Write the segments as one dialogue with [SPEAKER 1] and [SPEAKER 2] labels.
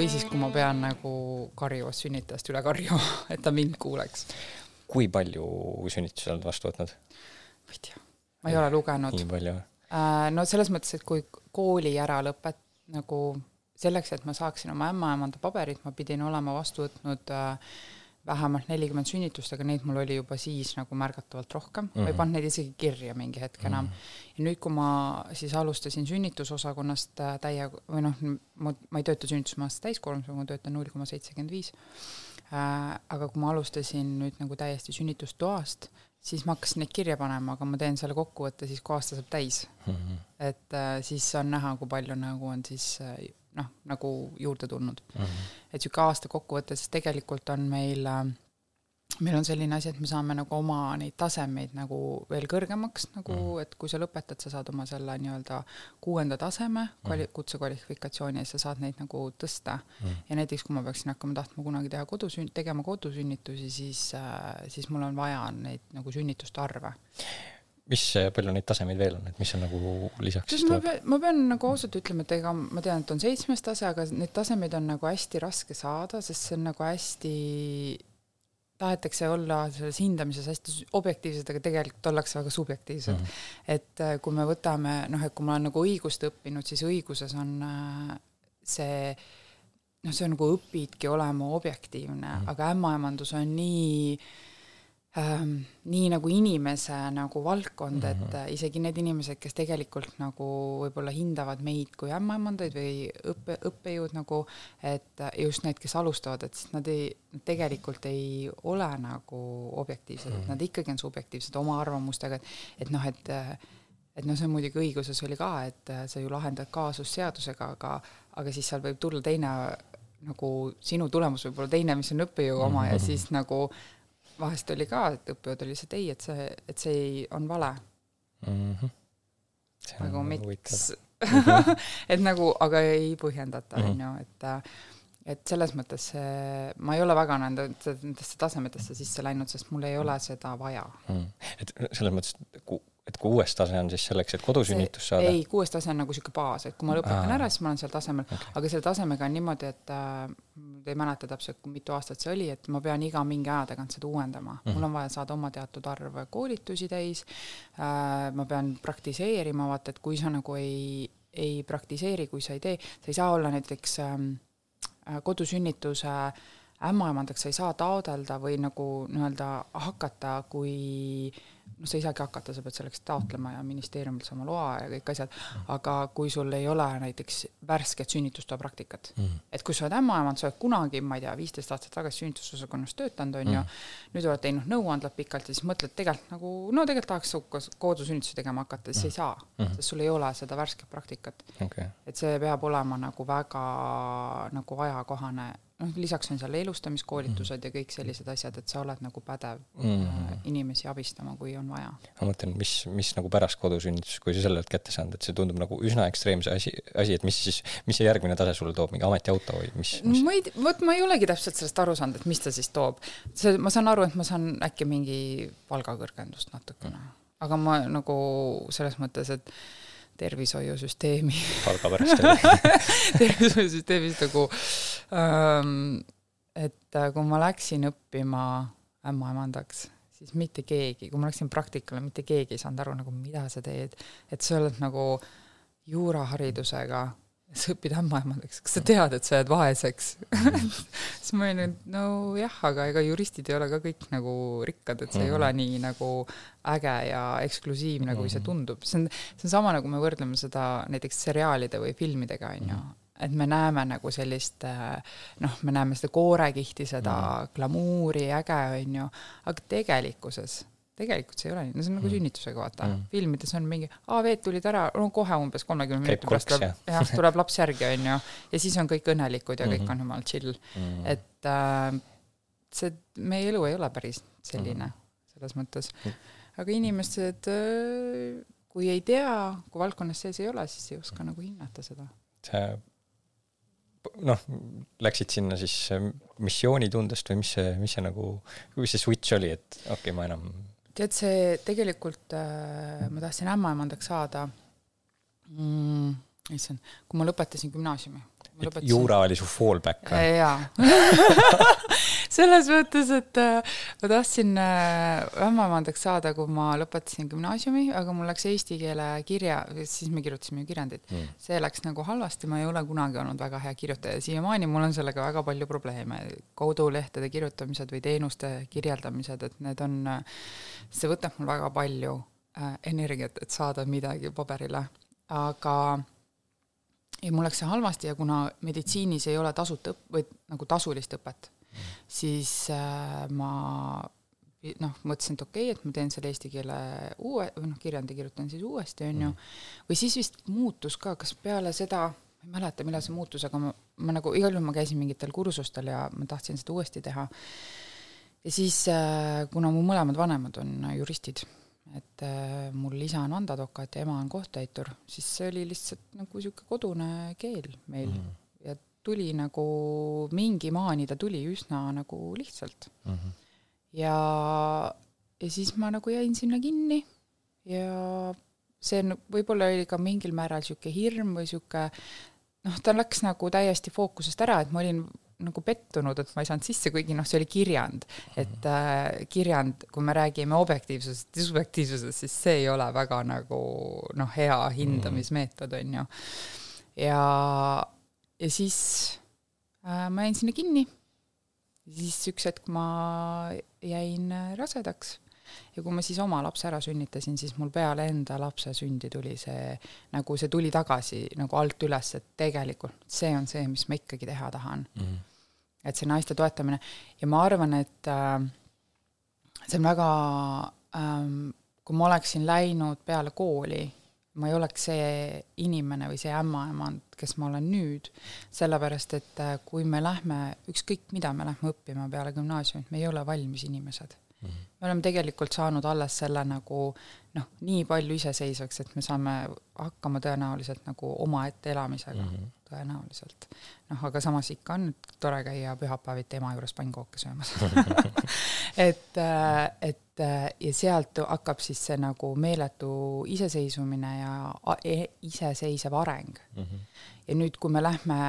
[SPEAKER 1] või siis, kui ma pean nagu karjuvast sünnitajast üle karjuma, et ta mind kuuleks.
[SPEAKER 2] kui palju sünnitusi oled vastu võtnud?
[SPEAKER 1] ma ei tea, ma ei ole lugenud.
[SPEAKER 2] nii palju?
[SPEAKER 1] no selles mõttes, et kui kooli ära lõpet-, nagu selleks, et ma saaksin oma ämmaemanda paberit, ma pidin olema vastu võtnud äh, vähemalt nelikümmend sünnitust, aga neid mul oli juba siis nagu märgatavalt rohkem mm, -hmm. ma ei mhm. pannud neid isegi kirja mingi hetk enam mm. -hmm. ja nüüd, kui ma siis alustasin sünnitusosakonnast täie, või noh, ma, ma ei tööta sünnitusmaast täiskoormusega, ma töötan null koma seitsekümmend viis, äh, aga kui ma alustasin nüüd nagu täiesti sünnitustoast, siis ma hakkasin neid kirja panema, aga ma teen selle kokkuvõtte siis, kui aasta saab täis mm. -hmm. et äh, siis on näha, kui palju nagu on siis äh, noh, nagu juurde tulnud mm. -hmm. et niisugune aasta kokkuvõte, sest tegelikult on meil äh, meil on selline asi, et me saame nagu oma neid tasemeid nagu veel kõrgemaks nagu mm., et kui sa lõpetad, sa saad oma selle nii-öelda kuuenda taseme kvali-, mhm. kutsekvalifikatsiooni ja sa saad neid nagu tõsta mm.. ja näiteks, kui ma peaksin hakkama tahtma kunagi teha kodusün-, tegema kodusünnitusi, siis äh,, siis mul on vaja neid nagu sünnituste arve
[SPEAKER 2] mis, palju neid tasemeid veel on, et mis on nagu lisaks
[SPEAKER 1] siis ma pean, ma pean nagu ausalt ütlema, et ega ma tean, et on seitsmes tase, aga neid tasemeid on nagu hästi raske saada, sest see on nagu hästi, tahetakse olla selles hindamises hästi objektiivsed, aga tegelikult ollakse väga subjektiivsed mm. -hmm. et äh, kui me võtame, noh, et kui ma olen nagu õigust õppinud, siis õiguses on äh, see noh, see on nagu õpidki olema objektiivne mm, -hmm. aga ämmaemandus on nii äh, ähm, nii nagu inimese nagu valdkond, et mm -hmm. isegi need inimesed, kes tegelikult nagu võib-olla hindavad meid kui ämmaemandaid või õppe, õppejõud nagu, et just need, kes alustavad, et siis nad ei, tegelikult ei ole nagu objektiivsed mm, -hmm. et nad ikkagi on subjektiivsed oma arvamustega, et et noh, et et noh, see on muidugi õiguses oli ka, et sa ju lahendad kaasusseadusega, aga aga siis seal võib tulla teine nagu sinu tulemus võib olla teine, mis on õppejõu oma mm -hmm. ja siis nagu vahest oli ka, et õppejõud oli lihtsalt ei, et see, et see ei, on vale mm. -hmm. nagu miks et nagu, aga ei põhjendata, mhm. on ju, et et selles mõttes see, ma ei ole väga nende, nendesse tasemetesse sisse läinud, sest mul ei ole seda vaja mm..
[SPEAKER 2] et selles mõttes, et kuues tase on siis selleks, et kodusünnitus saada?
[SPEAKER 1] ei, kuues tase on nagu niisugune baas, et kui ma lõpetan Aa. ära, siis ma olen seal tasemel okay., aga selle tasemega on niimoodi, et äh, ei mäleta täpselt, mitu aastat see oli, et ma pean iga mingi aja tagant seda uuendama mm. -hmm. mul on vaja saada oma teatud arv koolitusi täis äh,, ma pean praktiseerima, vaata, et kui sa nagu ei, ei praktiseeri, kui sa ei tee, sa ei saa olla näiteks ähm, äh, kodusünnituse ämmaemandaks sa ei saa taodelda või nagu nii-öelda hakata, kui äh, noh, sa ei saagi hakata, sa pead selleks taotlema ja ministeeriumilt saama loa ja kõik asjad, aga kui sul ei ole näiteks värsket sünnitustoa praktikat mm., et kui sa oled ämmaemand, sa oled kunagi, ma ei tea, viisteist aastat tagasi sünnitusosakonnas töötanud, on ju, mm. nüüd oled teinud nõuandlat pikalt ja siis mõtled tegelikult nagu, no tegelikult tahaks kodusünnitusi tegema hakata, siis mm. ei saa mm., sest sul ei ole seda värsket praktikat
[SPEAKER 2] okay..
[SPEAKER 1] et see peab olema nagu väga nagu ajakohane noh, lisaks on seal elustamiskoolitused mm ja kõik sellised asjad, et sa oled nagu pädev mm inimesi abistama, kui on vaja.
[SPEAKER 2] ma mõtlen, mis, mis nagu pärast kodusünnitus, kui sa selle oled kätte saanud, et see tundub nagu üsna ekstreemse asi, asi, et mis siis, mis see järgmine tase sulle toob, mingi ametiauto või mis, mis...?
[SPEAKER 1] ma ei, vot ma ei olegi täpselt sellest aru saanud, et mis ta siis toob. see, ma saan aru, et ma saan äkki mingi palgakõrgendust natukene mm, aga ma nagu selles mõttes, et tervishoiusüsteemi.
[SPEAKER 2] Palga pärast
[SPEAKER 1] tervishoiusüsteemis nagu ähm,, et äh, kui ma läksin õppima ämmaemandaks, siis mitte keegi, kui ma läksin praktikale, mitte keegi ei saanud aru nagu, mida sa teed, et sa oled nagu juuraharidusega sa õpid ämmaemandaks, kas sa tead, et sa jääd vaeseks siis ma olin, et nojah, aga ega juristid ei ole ka kõik nagu rikkad, et see mm -hmm. ei mhm. ole nii nagu äge ja eksklusiivne, kui see mhm. tundub. see on, see on sama, nagu me võrdleme seda näiteks seriaalide või filmidega, on ju mhm. et me näeme nagu sellist noh, me näeme seda koorekihti, seda mm. glamuuri, äge, on ju, aga tegelikkuses tegelikult see ei ole nii, no see on nagu mm. sünnitusega, vaata mm.. filmides on mingi, aa, veed tulid ära, no kohe umbes kolmekümne minuti pärast tuleb, jah, tuleb laps järgi, on ju, ja siis on kõik õnnelikud ja mm -hmm. kõik on jumal chill mm. -hmm. et äh, see, meie elu ei ole päris selline mm. selles mõttes. aga inimesed äh,, kui ei tea, kui valdkonnas sees ei ole, siis ei oska nagu hinnata seda.
[SPEAKER 2] see noh, läksid sinna siis missioonitundest või mis see, mis see nagu, mis see switch oli, et okei okay,, ma enam
[SPEAKER 1] tead, see tegelikult äh,, ma tahtsin ämmaemandaks saada mm,, issand, kui ma lõpetasin gümnaasiumi. lõpetasin
[SPEAKER 2] juura oli su fallback või?
[SPEAKER 1] jaa selles mõttes, et äh, ma tahtsin äh, ämmaemandaks saada, kui ma lõpetasin gümnaasiumi, aga mul läks eesti keele kirja, siis me kirjutasime ju kirjandit.
[SPEAKER 2] Mm.
[SPEAKER 1] see läks nagu halvasti, ma ei ole kunagi olnud väga hea kirjutaja, siiamaani mul on sellega väga palju probleeme, kodulehtede kirjutamised või teenuste kirjeldamised, et need on, see võtab mul väga palju äh, energiat, et saada midagi paberile, aga ja mul läks see halvasti ja kuna meditsiinis ei ole tasuta õpp- või nagu tasulist õpet, siis äh, ma noh, mõtlesin, et okei okay,, et ma teen selle eesti keele uue, või noh, kirjandi kirjutan siis uuesti, on ju, või siis vist muutus ka, kas peale seda, ma ei mäleta, millal see muutus, aga ma, ma nagu igal juhul ma käisin mingitel kursustel ja ma tahtsin seda uuesti teha. ja siis, kuna mu mõlemad vanemad on juristid, et äh, mul isa on vandeadvokaat ja ema on kohtutäitur, siis see oli lihtsalt nagu niisugune kodune keel meil mm. Tuli nagu mingi maani ta tuli üsna nagu lihtsalt
[SPEAKER 2] Mhm.
[SPEAKER 1] ja, ja siis ma nagu jäin sinna kinni ja see on, võib-olla oli ka mingil määral niisugune hirm või niisugune noh, ta läks nagu täiesti fookusest ära, et ma olin nagu pettunud, et ma ei saanud sisse, kuigi noh, see oli kirjand, et äh, kirjand, kui me räägime objektiivsusest ja subjektiivsusest, siis see ei ole väga nagu noh, hea hindamismeetod, on ju. ja, ja siis äh, ma jäin sinna kinni siis üks hetk ma jäin rasedaks ja kui ma siis oma lapse ära sünnitasin, siis mul peale enda lapse sündi tuli see, nagu see tuli tagasi nagu alt üles, et tegelikult see on see, mis ma ikkagi teha tahan.
[SPEAKER 2] Mhm.
[SPEAKER 1] et see naiste toetamine ja ma arvan, et äh, see on väga ähm,, kui ma oleksin läinud peale kooli, ma ei oleks see inimene või see ämmaemand, kes ma olen nüüd, sellepärast et äh, kui me lähme, ükskõik mida me lähme õppima peale gümnaasiumit, me ei ole valmis inimesed. me oleme tegelikult saanud alles selle nagu noh, nii palju iseseisvaks, et me saame hakkama tõenäoliselt nagu omaette elamisega mm, -hmm. tõenäoliselt. noh, aga samas ikka on tore käia pühapäeviti ema juures pannkooke söömas. et, et ja sealt hakkab siis see nagu meeletu iseseisvumine ja e- iseseisev areng.
[SPEAKER 2] Mhm.
[SPEAKER 1] ja nüüd, kui me lähme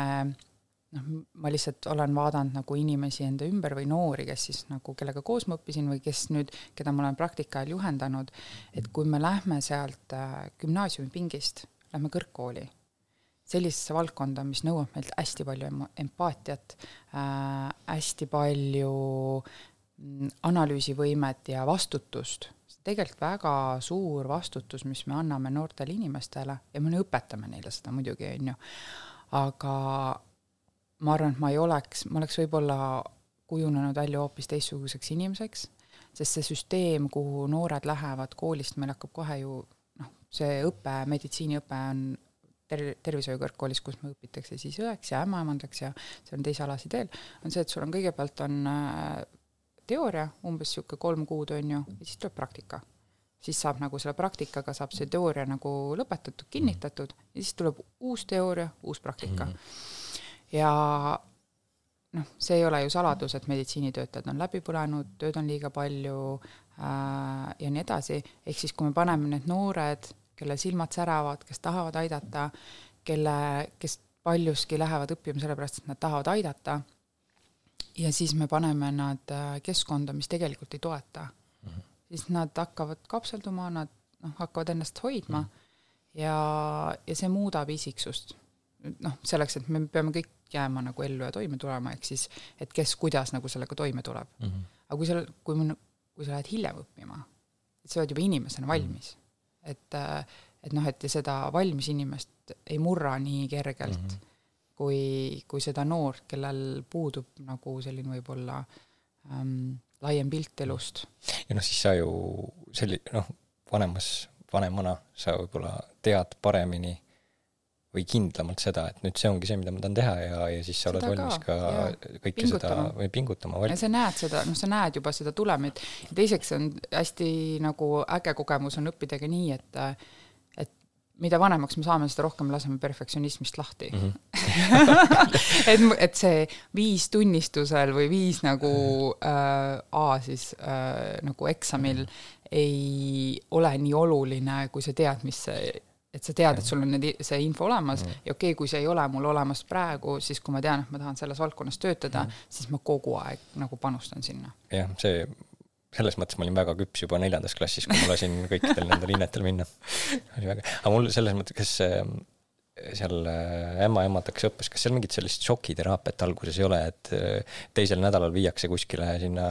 [SPEAKER 1] noh, ma lihtsalt olen vaadanud nagu inimesi enda ümber või noori, kes siis nagu, kellega koos ma õppisin või kes nüüd, keda ma olen praktika ajal juhendanud, et kui me lähme sealt äh, gümnaasiumipingist, lähme kõrgkooli, sellisesse valdkonda, mis nõuab meilt hästi palju empaatiat äh,, hästi palju mm, analüüsivõimet ja vastutust, tegelikult väga suur vastutus, mis me anname noortele inimestele ja me õpetame neile seda muidugi, on ju, aga ma arvan, et ma ei oleks, ma oleks võib-olla kujunenud välja hoopis teistsuguseks inimeseks, sest see süsteem, kuhu noored lähevad koolist, meil hakkab kohe ju noh, see õpe, meditsiiniõpe on ter-, tervishoiukõrgkoolis, kus me õpitakse siis õeks ja ämmaemandaks ja see on teise alasi teel, on see, et sul on kõigepealt on äh, teooria, umbes niisugune kolm kuud on ju, ja siis tuleb praktika. siis saab nagu selle praktikaga saab see teooria nagu lõpetatud, kinnitatud ja siis tuleb uus teooria, uus praktika. -hmm ja noh, see ei ole ju saladus, et meditsiinitöötajad on läbi põlenud, tööd on liiga palju äh, ja nii edasi, ehk siis kui me paneme need noored, kelle silmad säravad, kes tahavad aidata, kelle, kes paljuski lähevad õppima sellepärast, et nad tahavad aidata, ja siis me paneme nad äh, keskkonda, mis tegelikult ei toeta mm, -hmm. siis nad hakkavad kapselduma, nad noh, hakkavad ennast hoidma mm -hmm. ja, ja see muudab isiksust noh, selleks, et me peame kõik jääma nagu ellu ja toime tulema, ehk siis, et kes kuidas nagu sellega toime tuleb mm. -hmm. aga kui sa, kui kui sa lähed hiljem õppima, sa oled juba inimesena valmis mm. -hmm. et, et noh, et seda valmis inimest ei murra nii kergelt mm, -hmm. kui, kui seda noort, kellel puudub nagu selline võib-olla ähm, laiem pilt elust.
[SPEAKER 2] ja noh, siis sa ju selli-, noh, vanemas, vanemana sa võib-olla tead paremini või kindlamalt seda, et nüüd see ongi see, mida ma tahan teha ja, ja siis sa oled
[SPEAKER 1] Seda
[SPEAKER 2] valmis
[SPEAKER 1] ka,
[SPEAKER 2] ka kõike
[SPEAKER 1] Pingutama.
[SPEAKER 2] seda või pingutama
[SPEAKER 1] ja sa näed seda, noh, sa näed juba seda tulemit teiseks on hästi nagu äge kogemus on õppida ka nii, et et mida vanemaks me saame, seda rohkem laseme perfektsionismist lahti mm. -hmm. et, et see viis tunnistusel või viis nagu äh, A siis äh, nagu eksamil ei ole nii oluline, kui sa tead, mis see et sa tead, et sul on need, see info olemas mm. ja okei okay,, kui see ei ole mul olemas praegu, siis kui ma tean, et ma tahan selles valdkonnas töötada mm., siis ma kogu aeg nagu panustan sinna.
[SPEAKER 2] jah, see, selles mõttes ma olin väga küps juba neljandas klassis, kui ma lasin kõikidel nendel hinnetel minna. oli väga, aga mul selles mõttes, kas seal äh, ämmaemandatakse õppes, kas seal mingit sellist šokiteraapiat alguses ei ole, et äh, teisel nädalal viiakse kuskile sinna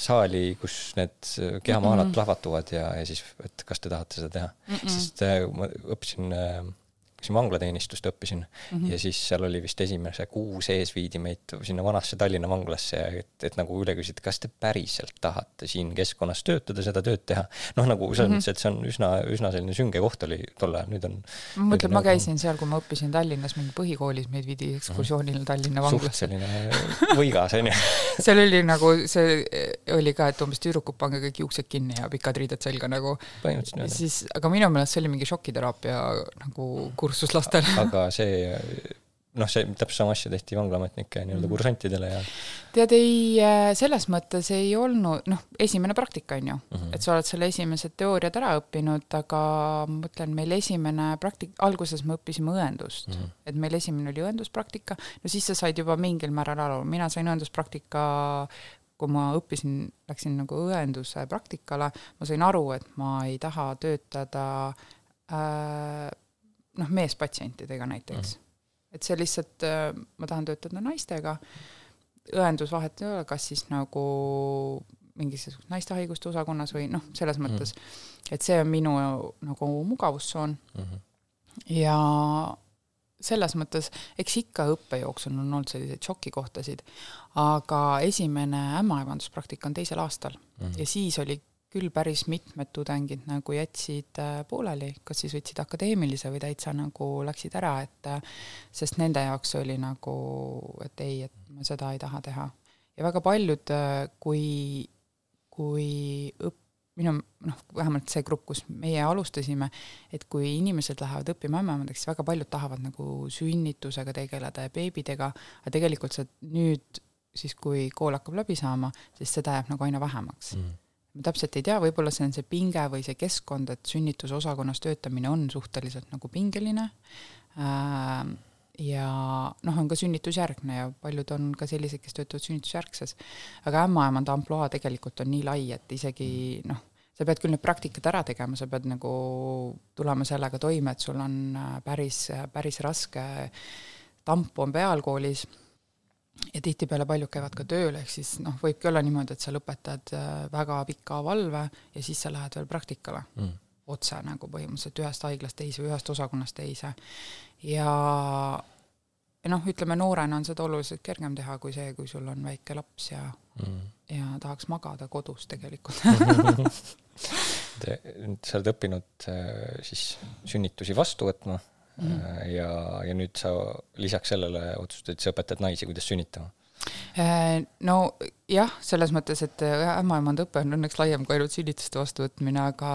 [SPEAKER 2] saali, kus need kehamaalad mm -mm. plahvatuvad ja, ja siis, et kas te tahate seda teha mm? -mm. sest äh, ma õppisin äh, siin vanglateenistust õppisin mm -hmm. ja siis seal oli vist esimese kuu sees viidi meid sinna vanasse Tallinna vanglasse ja et, et nagu üle küsida, kas te päriselt tahate siin keskkonnas töötada, seda tööd teha. noh, nagu selles mm -hmm. mõttes, et see on üsna, üsna selline sünge koht oli tol ajal, nüüd on.
[SPEAKER 1] ma mõtlen, ma nagu käisin seal, kui ma õppisin Tallinnas mingi põhikoolis, meid viidi ekskursioonile mm -hmm. Tallinna vanglasse.
[SPEAKER 2] selline võigas onju
[SPEAKER 1] seal oli nagu, see oli ka, et umbes tüdrukud, pange kõik juuksed kinni ja pikad riided selga nagu. siis, aga minu meelest see oli mingi šokiteraapia nagu kursus kursus lastele
[SPEAKER 2] aga see noh, see täpselt sama asja tehti vanglaametnike nii-öelda mm. kursantidele ja
[SPEAKER 1] tead, ei, äh, selles mõttes ei olnud, noh, esimene praktika on ju mm, -hmm. et sa oled selle esimesed teooriad ära õppinud, aga ma mõtlen, meil esimene praktik-, alguses me õppisime õendust mm, -hmm. et meil esimene oli õenduspraktika, no siis sa said juba mingil määral aru, mina sain õenduspraktika kui ma õppisin, läksin nagu õenduse praktikale, ma sain aru, et ma ei taha töötada äh, noh, meespatsientidega näiteks mm.. et see lihtsalt, äh, ma tahan töötada naistega, õendusvahet ei ole, kas siis nagu mingisugust naiste haiguste osakonnas või noh, selles mhm. mõttes mm, et see on minu nagu mugavustsoon mm. -hmm. ja selles mõttes, eks ikka õppe jooksul on olnud selliseid šokikohtasid, aga esimene ämmaevanduspraktika on teisel aastal mm -hmm. ja siis oli küll päris mitmed tudengid nagu jätsid äh, pooleli, kas siis võtsid akadeemilise või täitsa nagu läksid ära, et äh, sest nende jaoks oli nagu, et ei, et ma seda ei taha teha. ja väga paljud, äh, kui, kui õpp-, minu noh, vähemalt see grupp, kus meie alustasime, et kui inimesed lähevad õppima ämmaemandaks, siis väga paljud tahavad nagu sünnitusega tegeleda ja beebidega, aga tegelikult sa nüüd siis, kui kool hakkab läbi saama, siis seda jääb nagu aina vähemaks mm ma täpselt ei tea, võib-olla see on see pinge või see keskkond, et sünnitusosakonnas töötamine on suhteliselt nagu pingeline. Äh, ja noh, on ka sünnitusjärgne ja paljud on ka sellised, kes töötavad sünnitusjärgses. aga ämmaemanda ampluaa tegelikult on nii lai, et isegi noh, sa pead küll need praktikad ära tegema, sa pead nagu tulema sellega toime, et sul on äh, päris, päris raske tamp on peal koolis ja tihtipeale paljud käivad ka tööl, ehk siis noh, võibki olla niimoodi, et sa lõpetad äh, väga pika valve ja siis sa lähed veel praktikale mm. otse nagu põhimõtteliselt ühest haiglast teise või ühest osakonnast teise. ja, noh, ütleme noorena on seda oluliselt kergem teha kui see, kui sul on väike laps ja mm., ja tahaks magada kodus tegelikult
[SPEAKER 2] sa oled õppinud äh, siis sünnitusi vastu võtma mm. ja, ja nüüd sa lisaks sellele otsustasid, sa õpetad naisi, kuidas sünnitama
[SPEAKER 1] äh, no jah, selles mõttes, et äh, ämmaemanda õpe on õnneks laiem kui ainult sünnituste vastuvõtmine, aga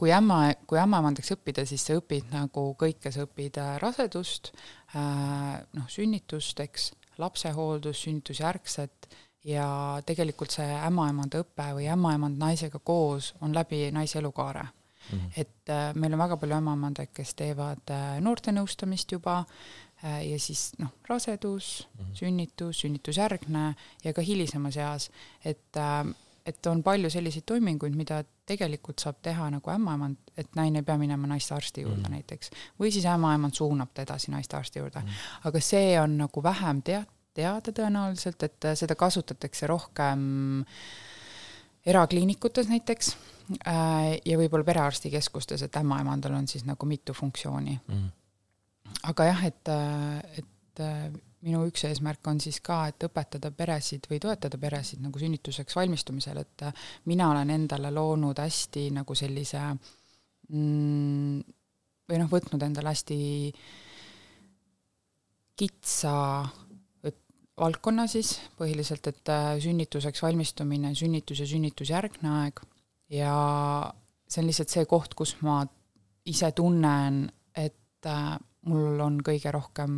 [SPEAKER 1] kui ämma, kui ämmaemandaks õppida, siis sa õpid nagu kõike, sa õpid rasedust, noh, sünnitust, eks, lapsehooldus, sünnitusjärgset ja tegelikult see ämmaemanda õpe või ämmaemand naisega koos on läbi naise elukaare mm. -hmm. et äh, meil on väga palju ämmaemandaid, kes teevad äh, noortenõustamist juba äh, ja siis noh, rasedus mm, -hmm. sünnitus, sünnitusjärgne ja ka hilisemas eas, et äh, et on palju selliseid toiminguid, mida tegelikult saab teha nagu ämmaemand, et naine ei pea minema naistearsti juurde mm. näiteks. või siis ämmaemand suunab ta edasi naistearsti juurde mm.. aga see on nagu vähem tead-, teada tõenäoliselt, et äh, seda kasutatakse rohkem erakliinikutes näiteks Äh, ja võib-olla perearstikeskustes, et ämmaemandal on siis nagu mitu funktsiooni. Mm.. aga jah, et, äh, et äh, minu üks eesmärk on siis ka, et õpetada peresid või toetada peresid nagu sünnituseks valmistumisel, et mina olen endale loonud hästi nagu sellise mm, või noh, võtnud endale hästi kitsa valdkonna siis põhiliselt, et sünnituseks valmistumine, sünnitus ja sünnitusjärgne aeg. Ja see on lihtsalt see koht, kus ma ise tunnen, et äh, mul on kõige rohkem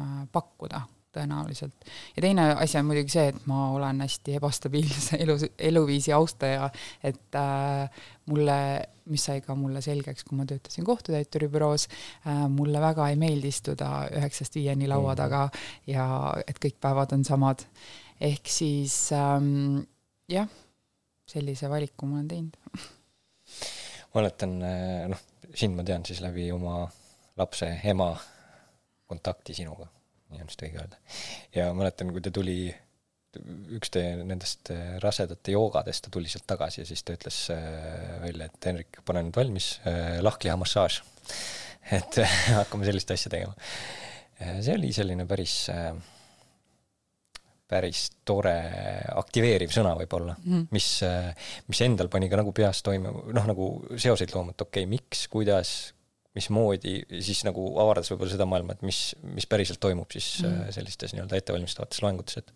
[SPEAKER 1] äh, pakkuda tõenäoliselt. ja teine asi on muidugi see, et ma olen hästi ebastabiilse elu, eluviisi austaja, et äh, mulle, mis sai ka mulle selgeks, kui ma töötasin kohtutäituri büroos äh,, mulle väga ei meeldi istuda üheksast viieni laua mhm. taga ja et kõik päevad on samad. ehk siis ähm, jah, sellise valiku ma olen teinud
[SPEAKER 2] mäletan, äh, noh, sind ma tean siis läbi oma lapse ema kontakti sinuga nii on vist õige öelda. ja mäletan, kui ta tuli, üks teie nendest äh, rasedate joogadest, ta tuli sealt tagasi ja siis ta ütles äh, välja, et Henrik, pane nüüd valmis, äh, lahkliha-massaaž. et hakkame sellist asja tegema. see oli selline päris päris tore aktiveeriv sõna võib-olla mm., mis, mis endal pani ka nagu peas toime, noh, nagu seoseid looma, et okei okay,, miks, kuidas, mismoodi siis nagu avardas võib-olla seda maailma, et mis, mis päriselt toimub siis mm. sellistes nii-öelda ettevalmistavates loengutes, et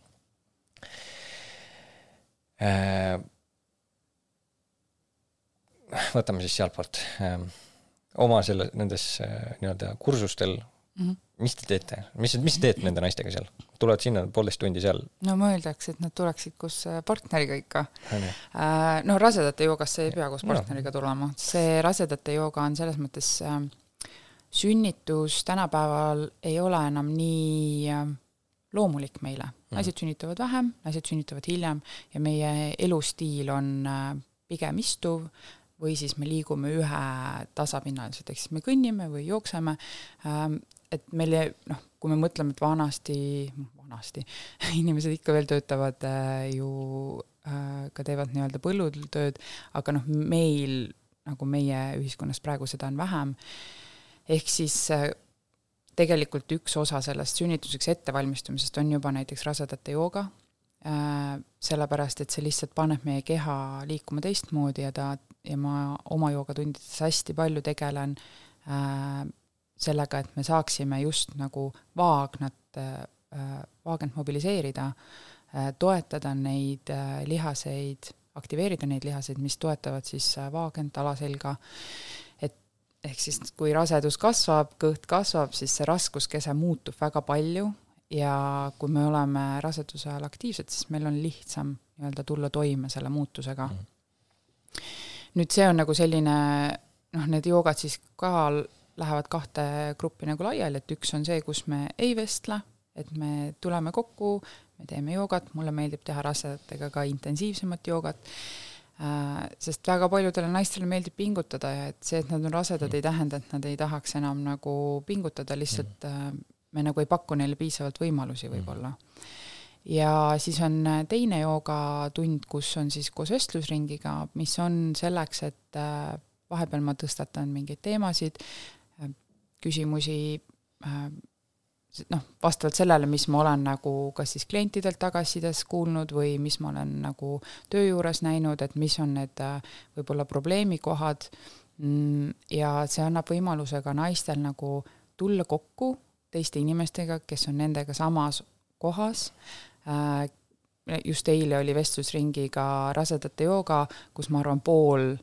[SPEAKER 2] äh, võtame siis sealtpoolt äh,, oma selle, nendes äh, nii-öelda kursustel mm, -hmm. mis te teete, mis, mis te teete nende naistega seal? tulevad sinna poolteist tundi seal?
[SPEAKER 1] no mõeldakse, et nad tuleksid koos äh, partneriga ikka. Äh, no rasedate joogasse ei pea koos partneriga tulema, see rasedate jooga on selles mõttes äh, sünnitus tänapäeval ei ole enam nii äh, loomulik meile. Mhm. naised sünnitavad vähem, naised sünnitavad hiljem ja meie elustiil on äh, pigem istuv või siis me liigume ühe tasapinnaliselt, ehk siis me kõnnime või jookseme ähm, et meil noh, kui me mõtleme, et vanasti, vanasti inimesed ikka veel töötavad äh, ju äh, ka teevad nii-öelda põllul tööd, aga noh, meil nagu meie ühiskonnas praegu seda on vähem. ehk siis äh, tegelikult üks osa sellest sünnituseks ettevalmistumisest on juba näiteks rasedate jooga äh,, sellepärast et see lihtsalt paneb meie keha liikuma teistmoodi ja ta, ja ma oma joogatundides hästi palju tegelen äh, sellega, et me saaksime just nagu vaagnat, äh, vaagent mobiliseerida, äh, toetada neid äh, lihaseid, aktiveerida neid lihaseid, mis toetavad siis vaagent, alaselga, et ehk siis kui rasedus kasvab, kõht kasvab, siis see raskuskese muutub väga palju ja kui me oleme raseduse ajal aktiivsed, siis meil on lihtsam nii-öelda tulla toime selle muutusega mm. nüüd see on nagu selline noh, need joogad siis ka lähevad kahte gruppi nagu laiali, et üks on see, kus me ei vestle, et me tuleme kokku, me teeme joogat, mulle meeldib teha rasedatega ka intensiivsemat joogat äh,, sest väga paljudele naistele meeldib pingutada ja et see, et nad on rasedad ei tähenda, et nad ei tahaks enam nagu pingutada, lihtsalt äh, me nagu ei paku neile piisavalt võimalusi võib-olla. Ja siis on teine joogatund, kus on siis koos vestlusringiga, mis on selleks, et äh, vahepeal ma tõstatan mingeid teemasid, küsimusi äh, noh, vastavalt sellele, mis ma olen nagu kas siis klientidelt tagasisides kuulnud või mis ma olen nagu töö juures näinud, et mis on need äh, võib-olla probleemikohad. Mm, ja see annab võimaluse ka naistel nagu tulla kokku teiste inimestega, kes on nendega samas kohas. Äh, just eile oli vestlusringiga rasedate jooga, kus ma arvan, pool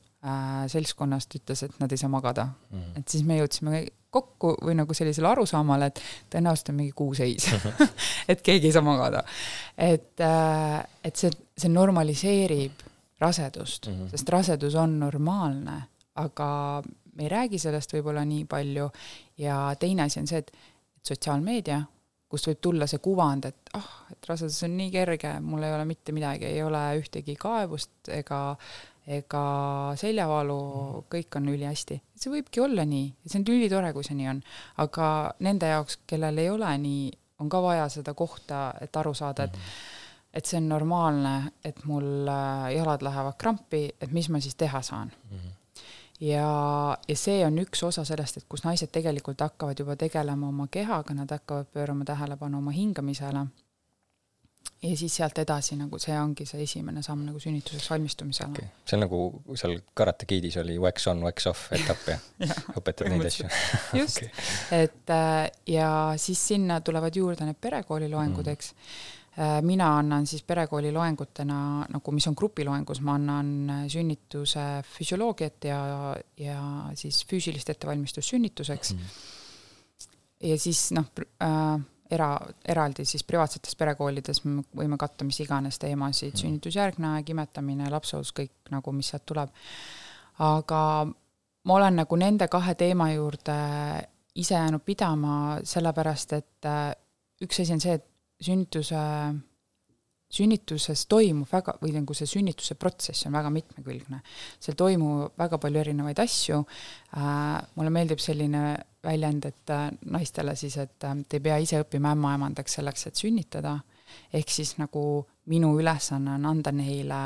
[SPEAKER 1] seltskonnast ütles, et nad ei saa magada mm. -hmm. et siis me jõudsime kokku või nagu sellisele arusaamale, et tõenäoliselt on mingi kuuseis et keegi ei saa magada. et, äh, et see, see normaliseerib rasedust mm, -hmm. sest rasedus on normaalne, aga me ei räägi sellest võib-olla nii palju ja teine asi on see, et, et sotsiaalmeedia, kust võib tulla see kuvand, et ah oh,, et rasedus on nii kerge, mul ei ole mitte midagi, ei ole ühtegi kaebust ega äh, ega seljavalu, kõik on ülihästi. see võibki olla nii, see on ülitore, kui see nii on, aga nende jaoks, kellel ei ole nii, on ka vaja seda kohta, et aru saada, et et see on normaalne, et mul äh, jalad lähevad krampi, et mis ma siis teha saan. Mm. -hmm ja, ja see on üks osa sellest, et kus naised tegelikult hakkavad juba tegelema oma kehaga, nad hakkavad pöörama tähelepanu oma hingamisele ja siis sealt edasi nagu see ongi see esimene samm nagu sünnituseks valmistumisel okay..
[SPEAKER 2] see on nagu seal Karate Kidis oli wax on, wax off etapp ja, ja õpetad neid asju
[SPEAKER 1] just okay., et äh, ja siis sinna tulevad juurde need perekooli loengud mm., eks. Äh, mina annan siis perekooli loengutena nagu, mis on grupiloengus, ma annan äh, sünnituse füsioloogiat ja, ja siis füüsilist ettevalmistust sünnituseks mm. ja siis noh äh,, era, eraldi siis privaatsetes perekoolides me võime katta mis iganes teemasid, sünnitusjärgne aeg, imetamine, lapsehoidus, kõik nagu, mis sealt tuleb. aga ma olen nagu nende kahe teema juurde ise jäänud pidama, sellepärast et äh, üks asi on see, et sünnituse, sünnituses toimub väga, või nagu see sünnituse protsess on väga mitmekülgne. seal toimub väga palju erinevaid asju äh,, mulle meeldib selline väljend, et äh, naistele siis, et äh, te ei pea ise õppima ämmaemandaks selleks, et sünnitada, ehk siis nagu minu ülesanne on anda neile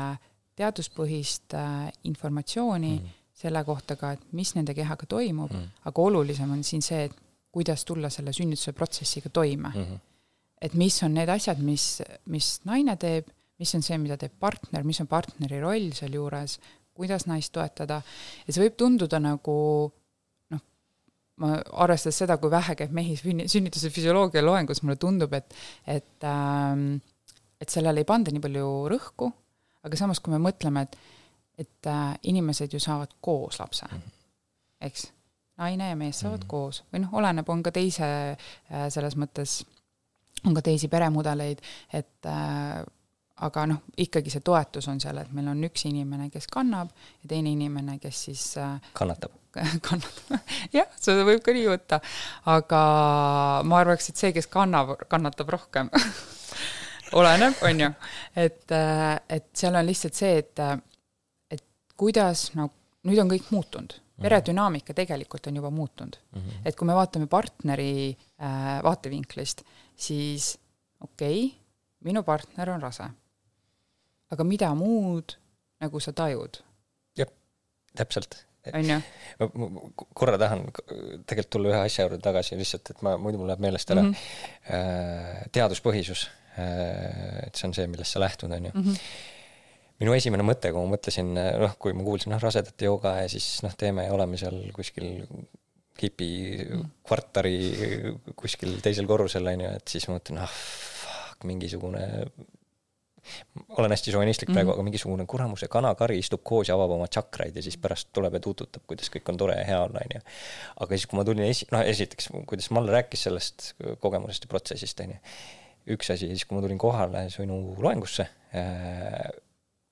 [SPEAKER 1] teaduspõhist äh, informatsiooni mm. selle kohta ka, et mis nende kehaga toimub mm., aga olulisem on siin see, et kuidas tulla selle sünnituse protsessiga toime mm. -hmm et mis on need asjad, mis, mis naine teeb, mis on see, mida teeb partner, mis on partneri roll sealjuures, kuidas naist toetada, ja see võib tunduda nagu noh, ma arvestades seda, kui vähe käib mehi sünnituse füsioloogia loengus, mulle tundub, et, et ähm, et sellele ei panda nii palju rõhku, aga samas, kui me mõtleme, et, et äh, inimesed ju saavad koos lapse, eks, naine ja mees saavad mm -hmm. koos. Või noh, oleneb, on ka teise äh, selles mõttes on ka teisi peremudeleid, et äh, aga noh, ikkagi see toetus on seal, et meil on üks inimene, kes kannab ja teine inimene, kes siis äh,
[SPEAKER 2] kannatab.
[SPEAKER 1] kannatab, jah, seda võib ka nii võtta, aga ma arvaks, et see, kes kannab, kannatab rohkem oleneb, on ju, et, äh, et seal on lihtsalt see, et, et kuidas no nüüd on kõik muutunud mhm. peredünaamika tegelikult on juba muutunud mm. -hmm. et kui me vaatame partneri äh, vaatevinklist, siis okei okay,, minu partner on rase. aga mida muud nagu sa tajud?
[SPEAKER 2] jah, täpselt.
[SPEAKER 1] on ju?
[SPEAKER 2] ma korra tahan tegelikult tulla ühe asja juurde tagasi lihtsalt, et ma, muidu mul läheb meelest ära mm. -hmm. teaduspõhisus, äh, et see on see, millest sa lähtud, on ju mm. -hmm minu esimene mõte, kui ma mõtlesin, noh, kui ma kuulsin, noh, rasedate jooga ja siis noh, teeme ja oleme seal kuskil Kipi kvartali kuskil teisel korrusel, on ju, et siis ma mõtlen, ah fuck, mingisugune olen hästi šovinistlik praegu mm, -hmm. aga mingisugune kuramuse kanakari istub koos ja avab oma tšakraid ja siis pärast tuleb ja tuututab, kuidas kõik on tore ja hea olla, onju. aga siis, kui ma tulin esi-, noh, esiteks, kuidas Malle rääkis sellest kogemusest ja protsessist, onju. üks asi, siis kui ma tulin kohale sinu loengusse äh,,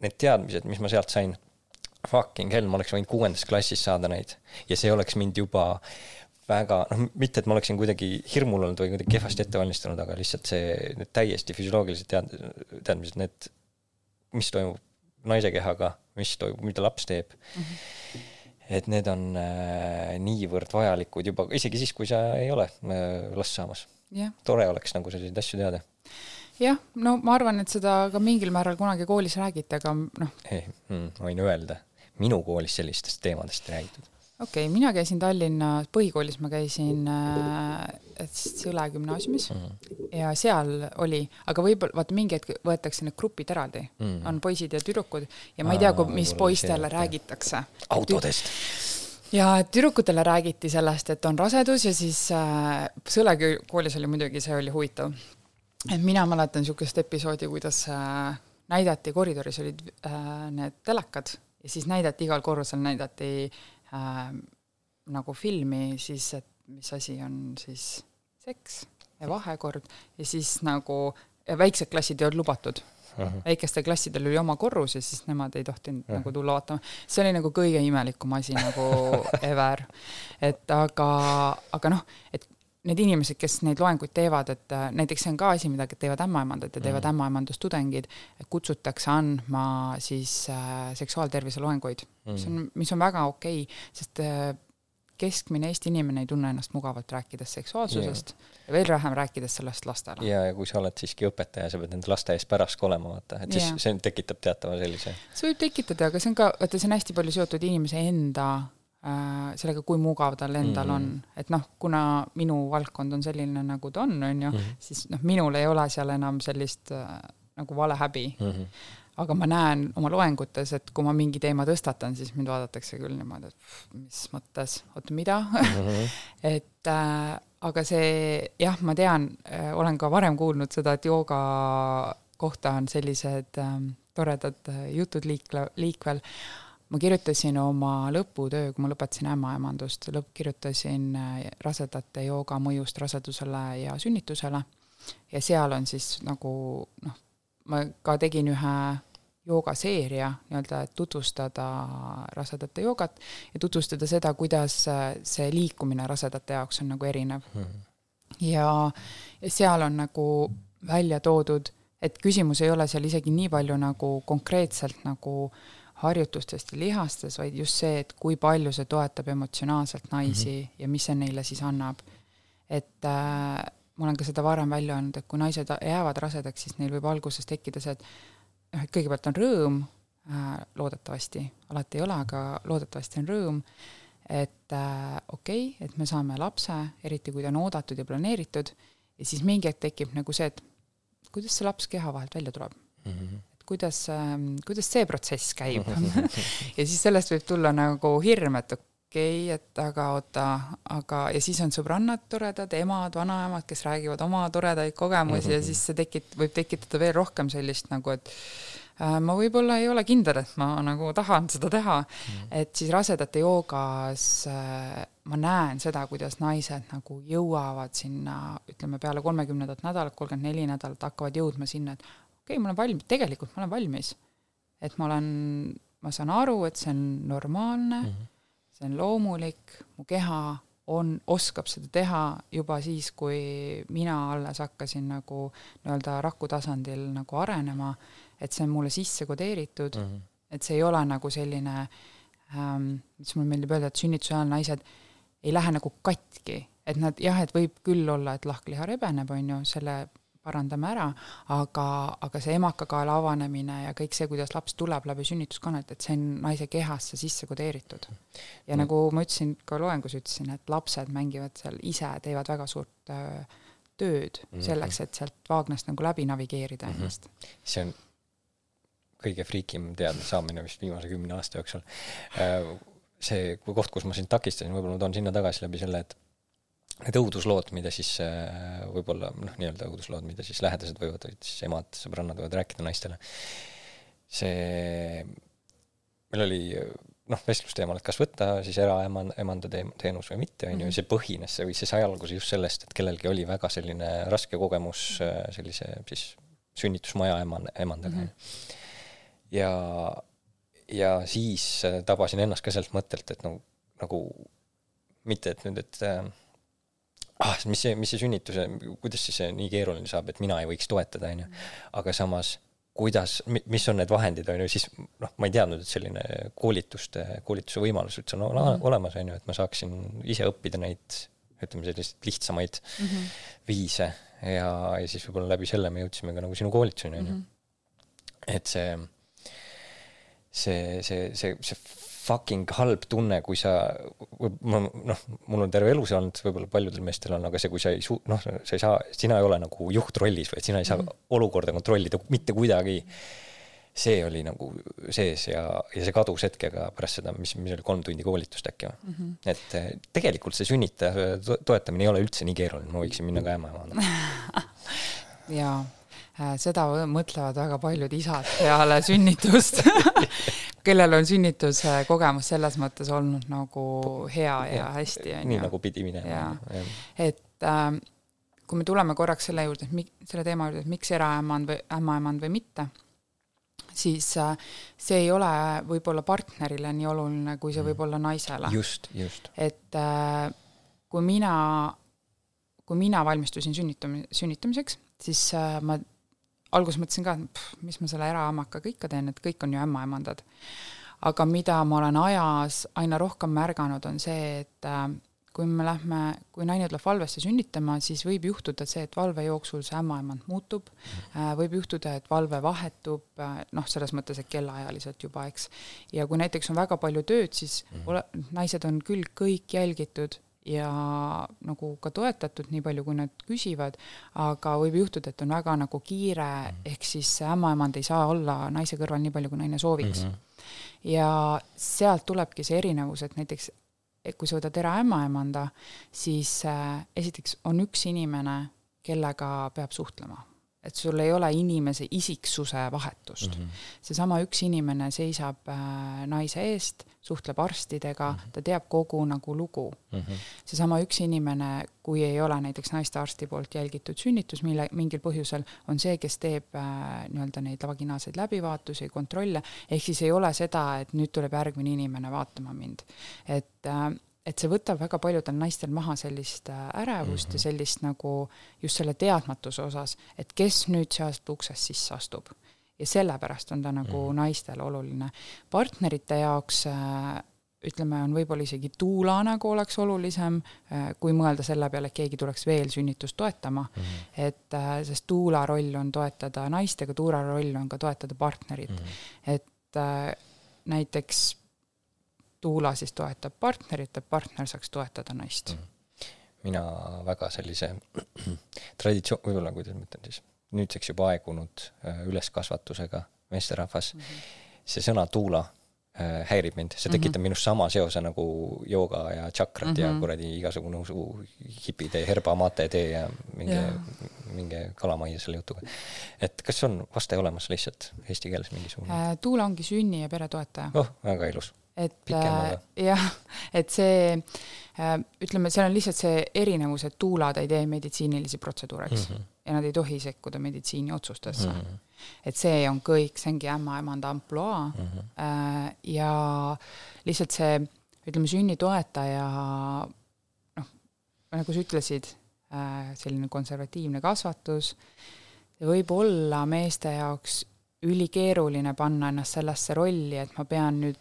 [SPEAKER 2] need teadmised, mis ma sealt sain fucking hell, ma oleks võinud kuuendas klassis saada neid ja see oleks mind juba väga, noh, mitte et ma oleksin kuidagi hirmul olnud või kuidagi kehvasti ette valmistunud, aga lihtsalt see, need täiesti füsioloogilised tead-, teadmised, need, mis toimub naise kehaga, mis toimub, mida laps teeb mm. -hmm. et need on äh, niivõrd vajalikud juba, isegi siis, kui sa ei ole äh, last saamas
[SPEAKER 1] yeah..
[SPEAKER 2] tore oleks nagu selliseid asju teada
[SPEAKER 1] jah, no ma arvan, et seda ka mingil määral kunagi koolis räägiti, aga noh.
[SPEAKER 2] Mm, võin öelda minu koolis sellistest teemadest ei räägitud.
[SPEAKER 1] okei okay,, mina käisin Tallinna põhikoolis, ma käisin äh, Sõle gümnaasiumis mm -hmm. ja seal oli, aga võib-olla vaata mingi hetk võetakse need grupid eraldi mm, -hmm. on poisid ja tüdrukud ja ma ei tea, mis poistele räägitakse.
[SPEAKER 2] autodest
[SPEAKER 1] ja tüdrukutele räägiti sellest, et on rasedus ja siis äh, Sõle koolis oli muidugi, see oli huvitav. et mina mäletan niisugust episoodi, kuidas äh, näidati, koridoris olid äh, need telekad ja siis näidati igal korrusel näidati äh, nagu filmi siis, et mis asi on siis seks ja vahekord ja siis nagu ja väiksed klassid ei olnud lubatud väikestel klassidel oli oma korrus ja siis nemad ei tohtinud -huh. nagu tulla vaatama. see oli nagu kõige imelikum asi nagu ever. et aga, aga noh, et need inimesed, kes neid loenguid teevad, et äh, näiteks see on ka asi, mida teevad ämmaemandad ja teevad mm. ämmaemandustudengid, kutsutakse andma siis äh, seksuaaltervise loenguid mm., mis on, mis on väga okei okay,, sest äh, keskmine Eesti inimene ei tunne ennast mugavalt rääkides seksuaalsusest yeah. ja veel vähem rääkides sellest lastele.
[SPEAKER 2] ja, ja kui sa oled siiski õpetaja, sa pead nende laste ees pärast ka olema, vaata, et siis yeah. see tekitab teatava sellise.
[SPEAKER 1] see võib tekitada, aga see on ka, vaata, see on hästi palju seotud inimese enda sellega, kui mugav tal endal mm -hmm. on, et noh, kuna minu valdkond on selline, nagu ta on, on ju mm, -hmm. siis noh, minul ei ole seal enam sellist äh, nagu valehäbi mm. -hmm. aga ma näen oma loengutes, et kui ma mingi teema tõstatan, siis mind vaadatakse küll niimoodi, et mis mõttes, oota, mida mm? -hmm. et äh, aga see jah, ma tean äh,, olen ka varem kuulnud seda, et jooga kohta on sellised äh, toredad äh, jutud liikle, liikvel ma kirjutasin oma lõputöö, kui ma lõpetasin ämmaemandust, lõpp, kirjutasin äh, rasedate jooga mõjust rasedusele ja sünnitusele ja seal on siis nagu noh, ma ka tegin ühe joogaseeria nii-öelda, et tutvustada rasedate joogat ja tutvustada seda, kuidas äh, see liikumine rasedate jaoks on nagu erinev mm. -hmm. ja, ja seal on nagu välja toodud, et küsimus ei ole seal isegi nii palju nagu konkreetselt nagu harjutustest ja lihastes, vaid just see, et kui palju see toetab emotsionaalselt naisi mm -hmm. ja mis see neile siis annab. et äh, ma olen ka seda varem välja öelnud, et kui naised jäävad rasedaks, siis neil võib alguses tekkida see, et noh, et kõigepealt on rõõm äh,, loodetavasti, alati ei ole, aga loodetavasti on rõõm, et äh, okei okay,, et me saame lapse, eriti kui ta on oodatud ja planeeritud, ja siis mingi hetk tekib nagu see, et kuidas see laps keha vahelt välja tuleb mm. -hmm kuidas äh,, kuidas see protsess käib ja siis sellest võib tulla nagu hirm, et okei okay,, et aga oota, aga, ja siis on sõbrannad toredad, emad, vanaemad, kes räägivad oma toredaid kogemusi ja siis see tekit-, võib tekitada veel rohkem sellist nagu, et äh, ma võib-olla ei ole kindel, et ma nagu tahan seda teha mm., et siis rasedate joogas äh, ma näen seda, kuidas naised nagu jõuavad sinna, ütleme peale kolmekümnendat nädalat, kolmkümmend neli nädalat hakkavad jõudma sinna, et okei okay,, ma olen valmis, tegelikult ma olen valmis. et ma olen, ma saan aru, et see on normaalne mm, -hmm see on loomulik, mu keha on, oskab seda teha juba siis, kui mina alles hakkasin nagu nii-öelda raku tasandil nagu arenema, et see on mulle sisse kodeeritud mm, -hmm. et see ei ole nagu selline ähm,, mis mulle meeldib öelda, et sünnituse ajal naised ei lähe nagu katki, et nad jah, et võib küll olla, et lahkliha rebeneb, on ju, selle parandame ära, aga, aga see emakakaela avanemine ja kõik see, kuidas laps tuleb läbi sünnituskannet, et see on naise kehasse sisse kodeeritud. ja mm. nagu ma ütlesin, ka loengus ütlesin, et lapsed mängivad seal ise, teevad väga suurt öö, tööd mm -hmm. selleks, et sealt vaagnast nagu läbi navigeerida mm -hmm. ennast.
[SPEAKER 2] see on kõige friikim teadmise saamine vist viimase kümne aasta jooksul. Äh, see koht, kus ma sind takistasin, võib-olla ma toon sinna tagasi läbi selle, et need õuduslood, mida siis äh, võib-olla noh, nii-öelda õuduslood, mida siis lähedased võivad, siis emad, sõbrannad võivad rääkida naistele, see, meil oli noh, vestlusteemal, et kas võtta siis eraeman-, emanda teenus või mitte, on ju, mhm. see põhines, see või see sai alguse just sellest, et kellelgi oli väga selline raske kogemus äh, sellise siis sünnitusmaja eman-, emandaga mm. -hmm. ja, ja siis äh, tabasin ennast ka sellelt mõttelt, et no nagu mitte, et nüüd, et äh, ah, mis see, mis see sünnituse, kuidas siis see nii keeruline saab, et mina ei võiks toetada, on ju. aga samas, kuidas, mis on need vahendid, on ju, siis noh, ma ei teadnud, et selline koolituste, koolituse võimalus üldse on mm. olemas, on ju, et ma saaksin ise õppida neid ütleme, selliseid lihtsamaid mm -hmm. viise ja, ja siis võib-olla läbi selle me jõudsime ka nagu sinu koolituseni, on ju. Mhm. et see, see, see, see, see fucking halb tunne, kui sa, noh, mul on terve elu see olnud, võib-olla paljudel meestel on, aga see, kui sa ei suu-, noh, sa ei saa, sina ei ole nagu juhtrollis, vaid sina ei saa mm -hmm. olukorda kontrollida mitte kuidagi. see oli nagu sees ja, ja see kadus hetkega pärast seda, mis, mis oli kolm tundi koolitust äkki või mm. -hmm. et eh, tegelikult see sünnitaja toetamine ei ole üldse nii keeruline, ma võiksin minna ka ämmaemandama
[SPEAKER 1] jaa Äh, seda mõtlevad väga paljud isad peale sünnitust kellel on sünnituse kogemus selles mõttes olnud nagu hea ja, hästi,
[SPEAKER 2] on ju. nii nagu pidi minema.
[SPEAKER 1] et äh, kui me tuleme korraks selle juurde, et mi-, selle teema juurde, et miks eraemand või ämmaemand või mitte, siis äh, see ei ole võib-olla partnerile nii oluline, kui see mm. võib olla naisele.
[SPEAKER 2] just, just.
[SPEAKER 1] et äh, kui mina, kui mina valmistusin sünnitam-, sünnitamiseks, siis äh, ma alguses mõtlesin ka, et pff, mis ma selle eraemakaga ikka teen, et kõik on ju ämmaemandad. aga mida ma olen ajas aina rohkem märganud, on see, et äh, kui me lähme, kui naine tuleb valvesse sünnitama, siis võib juhtuda see, et valve jooksul see ämmaemand muutub, äh, võib juhtuda, et valve vahetub, äh, noh, selles mõttes, et kellaajaliselt juba, eks. ja kui näiteks on väga palju tööd, siis -hmm. ole, naised on küll kõik jälgitud ja nagu ka toetatud nii palju, kui nad küsivad, aga võib juhtuda, et on väga nagu kiire -hmm. ehk siis ämmaemand ei saa olla naise kõrval nii palju, kui naine sooviks mm. -hmm. ja sealt tulebki see erinevus, et näiteks kui sa võtad eraämmaemanda, siis äh, esiteks on üks inimene, kellega peab suhtlema et sul ei ole inimese isiksuse vahetust mm. -hmm. seesama üks inimene seisab äh, naise eest, suhtleb arstidega mm, -hmm. ta teab kogu nagu lugu mm. -hmm. seesama üks inimene, kui ei ole näiteks naistearsti poolt jälgitud sünnitus, mille, mingil põhjusel, on see, kes teeb äh, nii-öelda neid vaginaalseid läbivaatusi, kontrolle, ehk siis ei ole seda, et nüüd tuleb järgmine inimene vaatama mind. et äh, et see võtab väga paljudel naistel maha sellist äh, ärevust mm -hmm. ja mhm. sellist nagu just selle teadmatuse osas, et kes nüüd sealt uksest sisse astub. Ja sellepärast on ta nagu mm naistele oluline. partnerite jaoks äh, ütleme, on võib-olla isegi tuula nagu oleks olulisem, äh, kui mõelda selle peale, et keegi tuleks veel sünnitust toetama mm. -hmm. et sest tuula roll on toetada naist, aga tuula roll on ka toetada partnerit mm. -hmm. et näiteks tuula siis toetab partnerit, et partner saaks toetada naist mm. -hmm.
[SPEAKER 2] mina väga sellise traditsioon, võib-olla kuidas ma ütlen siis, nüüdseks juba aegunud äh, üleskasvatusega meesterahvas mm, -hmm. see sõna tuula äh, häirib mind, see tekitab mm -hmm. minust sama seose nagu jooga ja tšakrad mm -hmm. ja mhm. kuradi igasugune usu hipitee, herba mate tee ja minge, minge kalamajja selle jutuga. et kas on vaste olemas lihtsalt eesti keeles mingisugune
[SPEAKER 1] äh,? tuula ongi sünni- ja peretoetaja.
[SPEAKER 2] oh, väga ilus
[SPEAKER 1] et äh, jah, et see äh, ütleme, seal on lihtsalt see erinevus, et tuulad ei tee meditsiinilisi protseduure, eks mm, -hmm. Ja nad ei tohi sekkuda meditsiiniotsustesse mm. -hmm. et see on kõik, see ongi ämmaemanda ampluaa mm -hmm. ja lihtsalt see, ütleme, sünnitoetaja noh, nagu sa ütlesid äh,, selline konservatiivne kasvatus, võib olla meeste jaoks ülikeeruline panna ennast sellesse rolli, et ma pean nüüd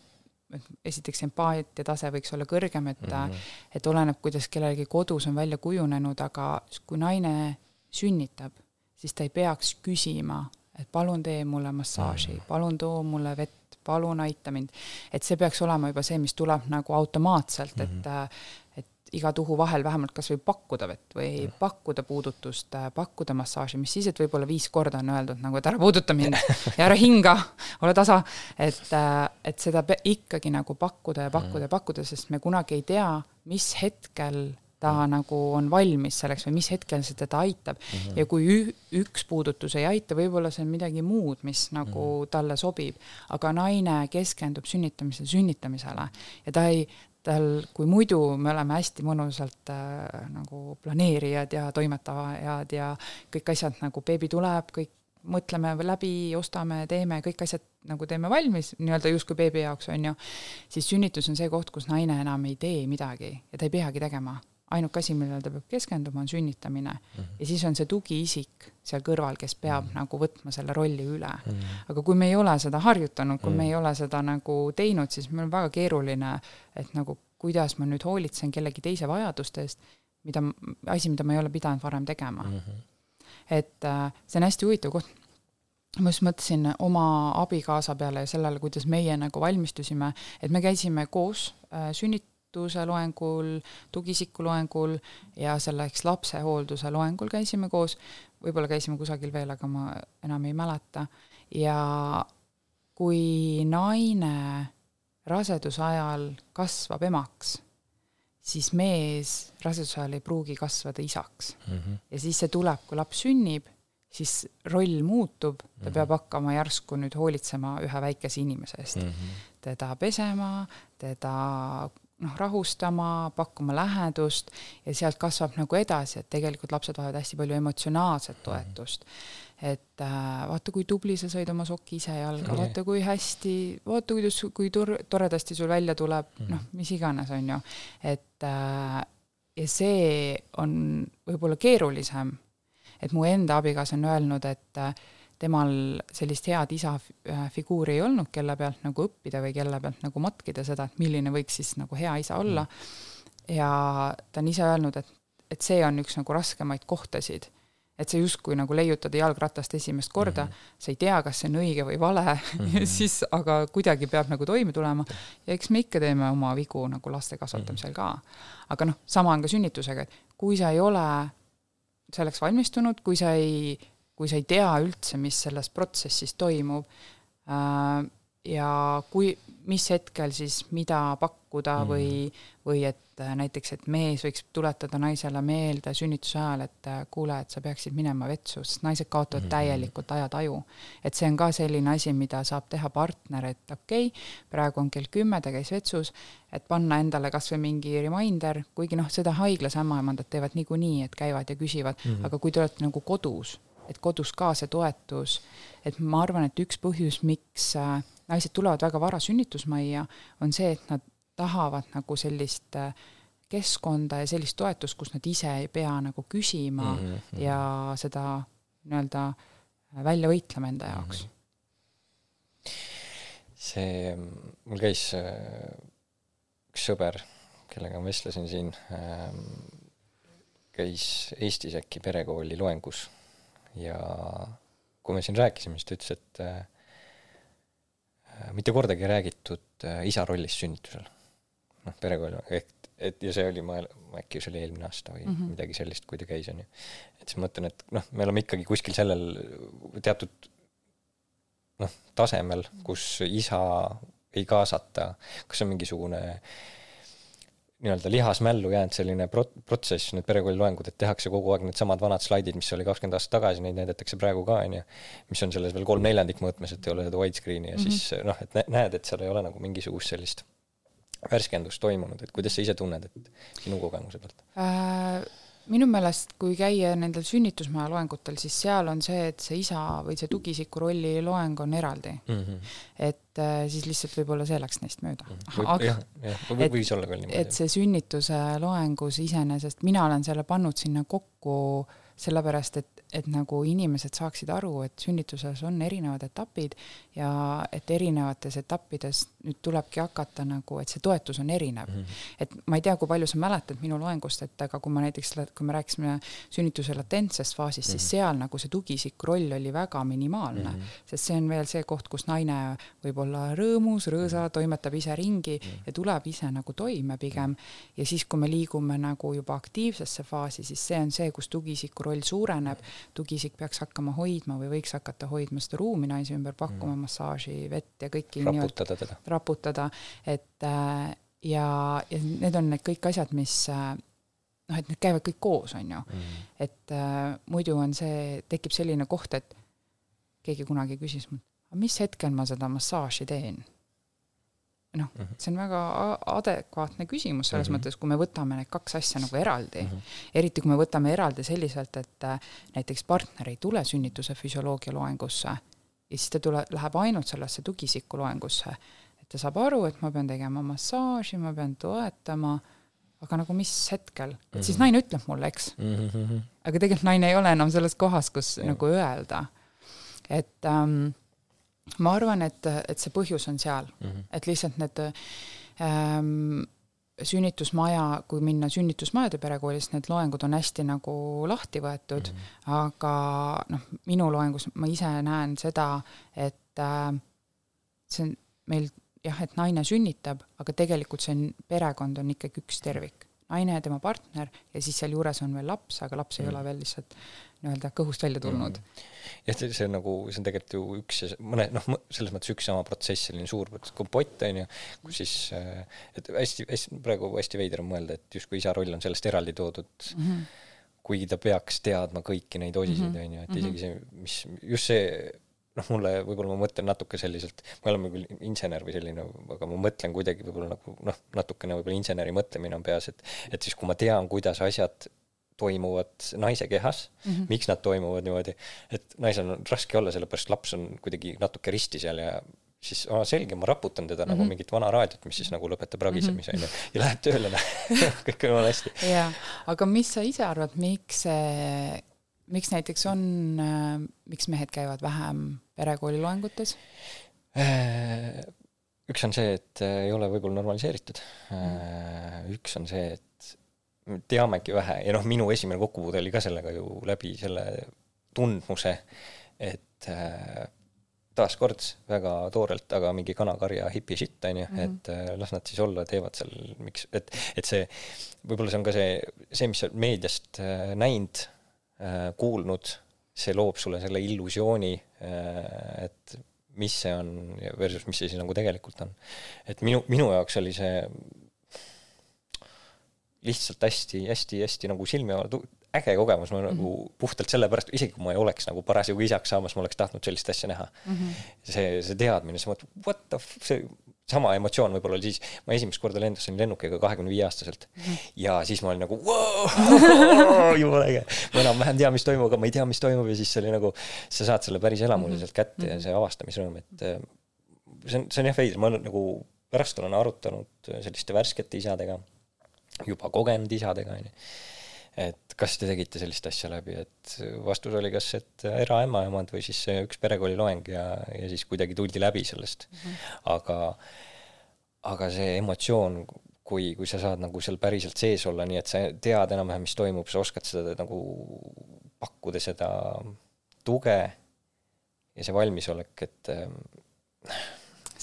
[SPEAKER 1] et esiteks empaatia tase võiks olla kõrgem, et mm, -hmm. et oleneb, kuidas kellelgi kodus on välja kujunenud, aga kui naine sünnitab, siis ta ei peaks küsima, et palun tee mulle massaaži mm, palun too mulle vett, palun aita mind. et see peaks olema juba see, mis tuleb nagu automaatselt mm, -hmm. et iga tuhu vahel vähemalt kas või pakkuda vett või pakkuda puudutust, äh, pakkuda massaaži, mis siis, et võib-olla viis korda on öeldud nagu, et ära puuduta mind ja ära hinga, ole tasa, et, äh, et seda ikkagi nagu pakkuda ja pakkuda ja pakkuda, sest me kunagi ei tea, mis hetkel ta mm. nagu on valmis selleks või mis hetkel see teda aitab mm. -hmm. ja kui üks puudutus ei aita, võib-olla see on midagi muud, mis nagu mm -hmm. talle sobib, aga naine keskendub sünnitamisele, sünnitamisele ja ta ei, tal, kui muidu me oleme hästi mõnusalt äh, nagu planeerijad ja toimetajad ja kõik asjad nagu beebi tuleb, kõik mõtleme läbi, ostame, teeme kõik asjad nagu teeme valmis, nii-öelda justkui beebi jaoks, on ju, siis sünnitus on see koht, kus naine enam ei tee midagi ja ta ei peagi tegema ainuke asi, millele ta peab keskenduma, on sünnitamine mm. -hmm. ja siis on see tugiisik seal kõrval, kes peab mm -hmm. nagu võtma selle rolli üle mm. -hmm. aga kui me ei ole seda harjutanud, kui mm -hmm. me ei ole seda nagu teinud, siis meil on väga keeruline, et nagu kuidas ma nüüd hoolitsen kellegi teise vajaduste eest, mida, asi, mida ma ei ole pidanud varem tegema mm. -hmm. et äh, see on hästi huvitav koht ma just mõtlesin oma abikaasa peale ja sellele, kuidas meie nagu valmistusime, et me käisime koos äh, sünnit-, hoolduse loengul, tugiisiku loengul ja selleks lapsehoolduse loengul käisime koos, võib-olla käisime kusagil veel, aga ma enam ei mäleta, ja kui naine raseduse ajal kasvab emaks, siis mees raseduse ajal ei pruugi kasvada isaks mm. -hmm. ja siis see tuleb, kui laps sünnib, siis roll muutub, ta mm -hmm. peab hakkama järsku nüüd hoolitsema ühe väikese inimese eest mm. -hmm. teda pesema, teda noh, rahustama, pakkuma lähedust ja sealt kasvab nagu edasi, et tegelikult lapsed vajavad hästi palju emotsionaalset toetust. et äh, vaata, kui tubli sa sõid oma soki ise jalga, vaata kui hästi, vaata kuidas, kui tor-, toredasti sul välja tuleb, mhm. noh, mis iganes, on ju. et äh, ja see on võib-olla keerulisem, et mu enda abikaasa on öelnud, et äh, temal sellist head isa äh, figuuri ei olnud, kelle pealt nagu õppida või kelle pealt nagu matkida seda, et milline võiks siis nagu hea isa olla. ja ta on ise öelnud, et, et see on üks nagu raskemaid kohtasid, et sa justkui nagu leiutad jalgratast esimest korda mm, -hmm. sa ei tea, kas see on õige või vale mm, -hmm. siis aga kuidagi peab nagu toime tulema ja eks me ikka teeme oma vigu nagu laste kasvatamisel mhm. ka. aga noh, sama on ka sünnitusega, et kui sa ei ole selleks valmistunud, kui sa ei kui sa ei tea üldse, mis selles protsessis toimub äh, ja kui, mis hetkel siis mida pakkuda, mm. või, või et äh, näiteks, et mees võiks tuletada naisele meelde sünnituse ajal, et äh, kuule, et sa peaksid minema vetsu, sest naised kaotavad mm. täielikult ajataju. et see on ka selline asi, mida saab teha partner, et okei okay,, praegu on kell kümme, ta käis vetsus, et panna endale kas või mingi reminder, kuigi noh, seda haiglas ämmaemandad teevad niikuinii, et käivad ja küsivad mm, -hmm. aga kui te olete nagu kodus, et kodus ka see toetus, et ma arvan, et üks põhjus, miks äh, naised tulevad väga vara sünnitusmajja, on see, et nad tahavad nagu sellist äh, keskkonda ja sellist toetust, kus nad ise ei pea nagu küsima mm -hmm. ja seda nii-öelda välja võitlema enda jaoks mm. -hmm.
[SPEAKER 2] see, mul käis äh, üks sõber, kellega ma vestlesin siin, ähm, käis Eestis äkki perekooli loengus ja kui me siin rääkisime, siis ta ütles, et äh, mitte kordagi ei räägitud isa rollist sünnitusel noh, perekooli, ehk et ja see oli, ma, äkki see oli eelmine aasta või mm -hmm. midagi sellist, kui ta käis, on ju. et siis ma mõtlen, et noh, me oleme ikkagi kuskil sellel teatud noh, tasemel, kus isa ei kaasata, kas on mingisugune nii-öelda lihasmällu jäänud selline prot-, protsess, need perekooli loengud, et tehakse kogu aeg needsamad vanad slaidid, mis oli kakskümmend aastat tagasi, neid näidatakse praegu ka, on ju, mis on selles veel kolm-neljandik mõõtmes, et ei ole seda widescreen'i ja mm -hmm. siis noh, et näed, et seal ei ole nagu mingisugust sellist värskendus toimunud, et kuidas sa ise tunned, et sinu kogemuse pealt
[SPEAKER 1] äh,? Minu meelest, kui käia nendel sünnitusmaja loengutel, siis seal on see, et see isa või see tugisiku rolli loeng on eraldi mm. -hmm. et äh, siis lihtsalt võib-olla see läks neist mööda mm.
[SPEAKER 2] -hmm. Aga, jah, jah, võis olla küll niimoodi.
[SPEAKER 1] et see sünnituse loengus iseenesest, mina olen selle pannud sinna kokku sellepärast, et et nagu inimesed saaksid aru, et sünnituses on erinevad etapid ja et erinevates etappides nüüd tulebki hakata nagu, et see toetus on erinev mm. -hmm. et ma ei tea, kui palju sa mäletad minu loengust, et aga kui ma näiteks, kui me rääkisime sünnituse latentsest faasist mm, -hmm. siis mhm. seal nagu see tugiisiku roll oli väga minimaalne mm, -hmm. sest see on veel see koht, kus naine võib olla rõõmus, rõõsa, mhm. toimetab ise ringi mm -hmm. ja tuleb ise nagu toime pigem. ja siis, kui me liigume nagu juba aktiivsesse faasi, siis see on see, kus tugiisiku roll suureneb tugiisik peaks hakkama hoidma või võiks hakata hoidma seda ruumi naise ümber, pakkuma mm. massaaži, vett ja kõiki
[SPEAKER 2] raputada teda.
[SPEAKER 1] raputada, et äh, ja, ja need on need kõik asjad, mis äh, noh, et need käivad kõik koos, on ju. Mm.. et äh, muidu on see, tekib selline koht, et keegi kunagi küsis mult, mis hetkel ma seda massaaži teen noh, mhm. see on väga adekvaatne küsimus selles mm -hmm. mõttes, kui me võtame need kaks asja nagu eraldi mm, -hmm. eriti kui me võtame eraldi selliselt, et äh, näiteks partner ei tule sünnituse füsioloogia loengusse ja siis ta tule, läheb ainult sellesse tugisiku loengusse, et ta saab aru, et ma pean tegema massaaži, ma pean toetama, aga nagu mis hetkel, et mm -hmm. siis mhm. naine ütleb mulle, eks mm. -hmm. aga tegelikult naine ei ole enam selles kohas, kus ja. nagu öelda, et ähm, ma arvan, et, et see põhjus on seal mm, -hmm. et lihtsalt need ähm, sünnitusmaja, kui minna sünnitusmajade perekoolis, need loengud on hästi nagu lahti võetud mm, -hmm. aga noh, minu loengus ma ise näen seda, et äh, see on meil jah, et naine sünnitab, aga tegelikult see on, perekond on ikkagi üks tervik. Naine ja tema partner ja siis sealjuures on veel laps, aga laps ei mm -hmm. ole veel lihtsalt nii-öelda kõhust välja tulnud mm.
[SPEAKER 2] -hmm. jah, see, on nagu, see on tegelikult ju üks ja mõne noh, selles mõttes üks sama protsess, selline suur kompott on ju, kus siis et hästi, hästi praegu hästi veider on mõelda, et justkui isa roll on sellest eraldi toodud mm. -hmm. kuigi ta peaks teadma kõiki neid osiseid mm, -hmm. on ju, et mhm. isegi see, mis just see noh, mulle võib-olla ma mõtlen natuke selliselt, me oleme küll insener või selline, aga ma mõtlen kuidagi võib-olla nagu noh, natukene võib-olla inseneri mõtlemine on peas, et et siis, kui ma tean, kuidas asjad toimuvad naise kehas mm, -hmm. miks nad toimuvad niimoodi, et naisel on raske olla, sellepärast laps on kuidagi natuke risti seal ja siis aa, selge, ma raputan teda mm -hmm. nagu mhm. mingit vana raadiot, mis siis nagu lõpetab ragisemise, mhm. on ju, ja läheb tööle, kõik on hästi.
[SPEAKER 1] jaa, aga mis sa ise arvad, miks see, miks näiteks on, miks mehed käivad vähem perekooli loengutes?
[SPEAKER 2] Äh, üks on see, et ei ole võib-olla normaliseeritud. Äh, üks on see, et teamegi vähe ja noh, minu esimene kokkupuude oli ka sellega ju läbi selle tundmuse, et äh, taaskord väga toorelt, aga mingi kanakarja hipi shit, on ju, mhm. et äh, las nad siis olla, teevad seal, miks, et, et see, võib-olla see on ka see, see, mis sa meediast äh, näinud äh,, kuulnud, see loob sulle selle illusiooni äh,, et mis see on versus mis see siis nagu tegelikult on. et minu, minu jaoks oli see lihtsalt hästi-hästi-hästi nagu silmi äge kogemus, ma mm -hmm. nagu puhtalt sellepärast, isegi kui ma ei oleks nagu parasjagu isaks saamas, ma oleks tahtnud sellist asja näha mm. -hmm. see, see teadmine, see mõte, what the f-, see sama emotsioon võib-olla oli siis, ma esimest korda lendasin lennukiga kahekümne viie aastaselt ja siis ma olin nagu jumala äge. ma enam-vähem tean, mis toimub, aga ma ei tea, mis toimub ja siis see oli nagu, sa saad selle päris -hmm. sealt kätte ja see avastamisrõõm, et äh, see on, see on jah veider, ma nagu pärast olen arutanud selliste värskete isadega, juba kogenud isadega, onju et kas te tegite sellist asja läbi, et vastus oli kas, et eraämmaemad või siis üks perekooliloeng ja, ja siis kuidagi tuldi läbi sellest mm. -hmm. aga, aga see emotsioon, kui, kui sa saad nagu seal päriselt sees olla, nii et sa tead enam-vähem, mis toimub, sa oskad seda nagu pakkuda seda tuge ja see valmisolek, et